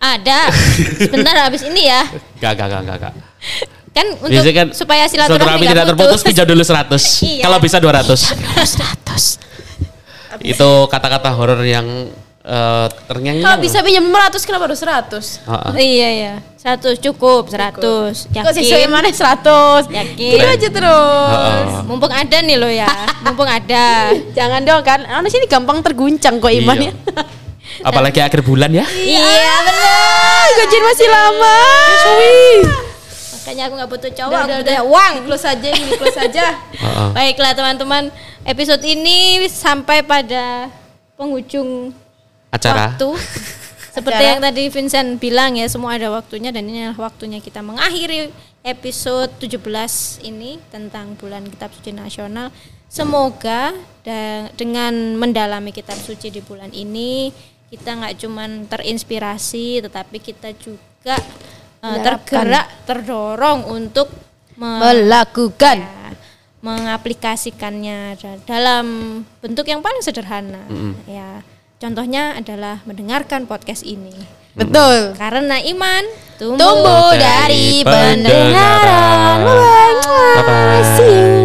S3: Ada. Sebentar habis ini ya.
S4: Gak, gak, gak, gak, gak.
S3: Kan untuk
S4: Biasanya kan
S3: supaya silaturahmi
S4: tidak terputus, pinjam dulu 100.
S3: Iya.
S4: Kalau bisa 200.
S2: 100.
S4: itu kata-kata horor yang eh terngiang
S2: Kalau bisa pinjam 500 kenapa harus 100?
S3: Iya ya. 100 cukup, 100.
S2: Kok sesuai
S3: Yakin?
S2: mana 100?
S3: Yakin.
S2: Gitu aja terus.
S3: Mumpung ada nih lo ya. Mumpung ada.
S2: Jangan dong kan, anak sini gampang terguncang kok imannya.
S4: Iya. Apalagi akhir bulan ya.
S3: Iya benar.
S2: Gajian masih lama.
S3: Makanya aku nggak butuh cowok,
S2: Udah,
S3: aku
S2: udah,
S3: butuh
S2: udah.
S3: uang.
S2: Close aja ini, close aja.
S4: Heeh.
S3: Baiklah teman-teman, episode ini sampai pada penghujung
S4: Acara.
S3: waktu. Seperti
S2: Acara.
S3: yang tadi Vincent bilang ya, semua ada waktunya dan ini adalah waktunya kita mengakhiri episode 17 ini tentang bulan kitab suci nasional. Semoga dengan mendalami kitab suci di bulan ini kita nggak cuman terinspirasi tetapi kita juga
S2: Menerapkan.
S3: tergerak, terdorong untuk me-
S2: Melakukan.
S3: ya, mengaplikasikannya da- dalam bentuk yang paling sederhana. Ya, contohnya adalah mendengarkan podcast ini.
S2: Betul.
S3: Karena iman tumbuh,
S2: Tumbuh
S4: dari
S2: dari
S4: pendengaran.
S2: See you.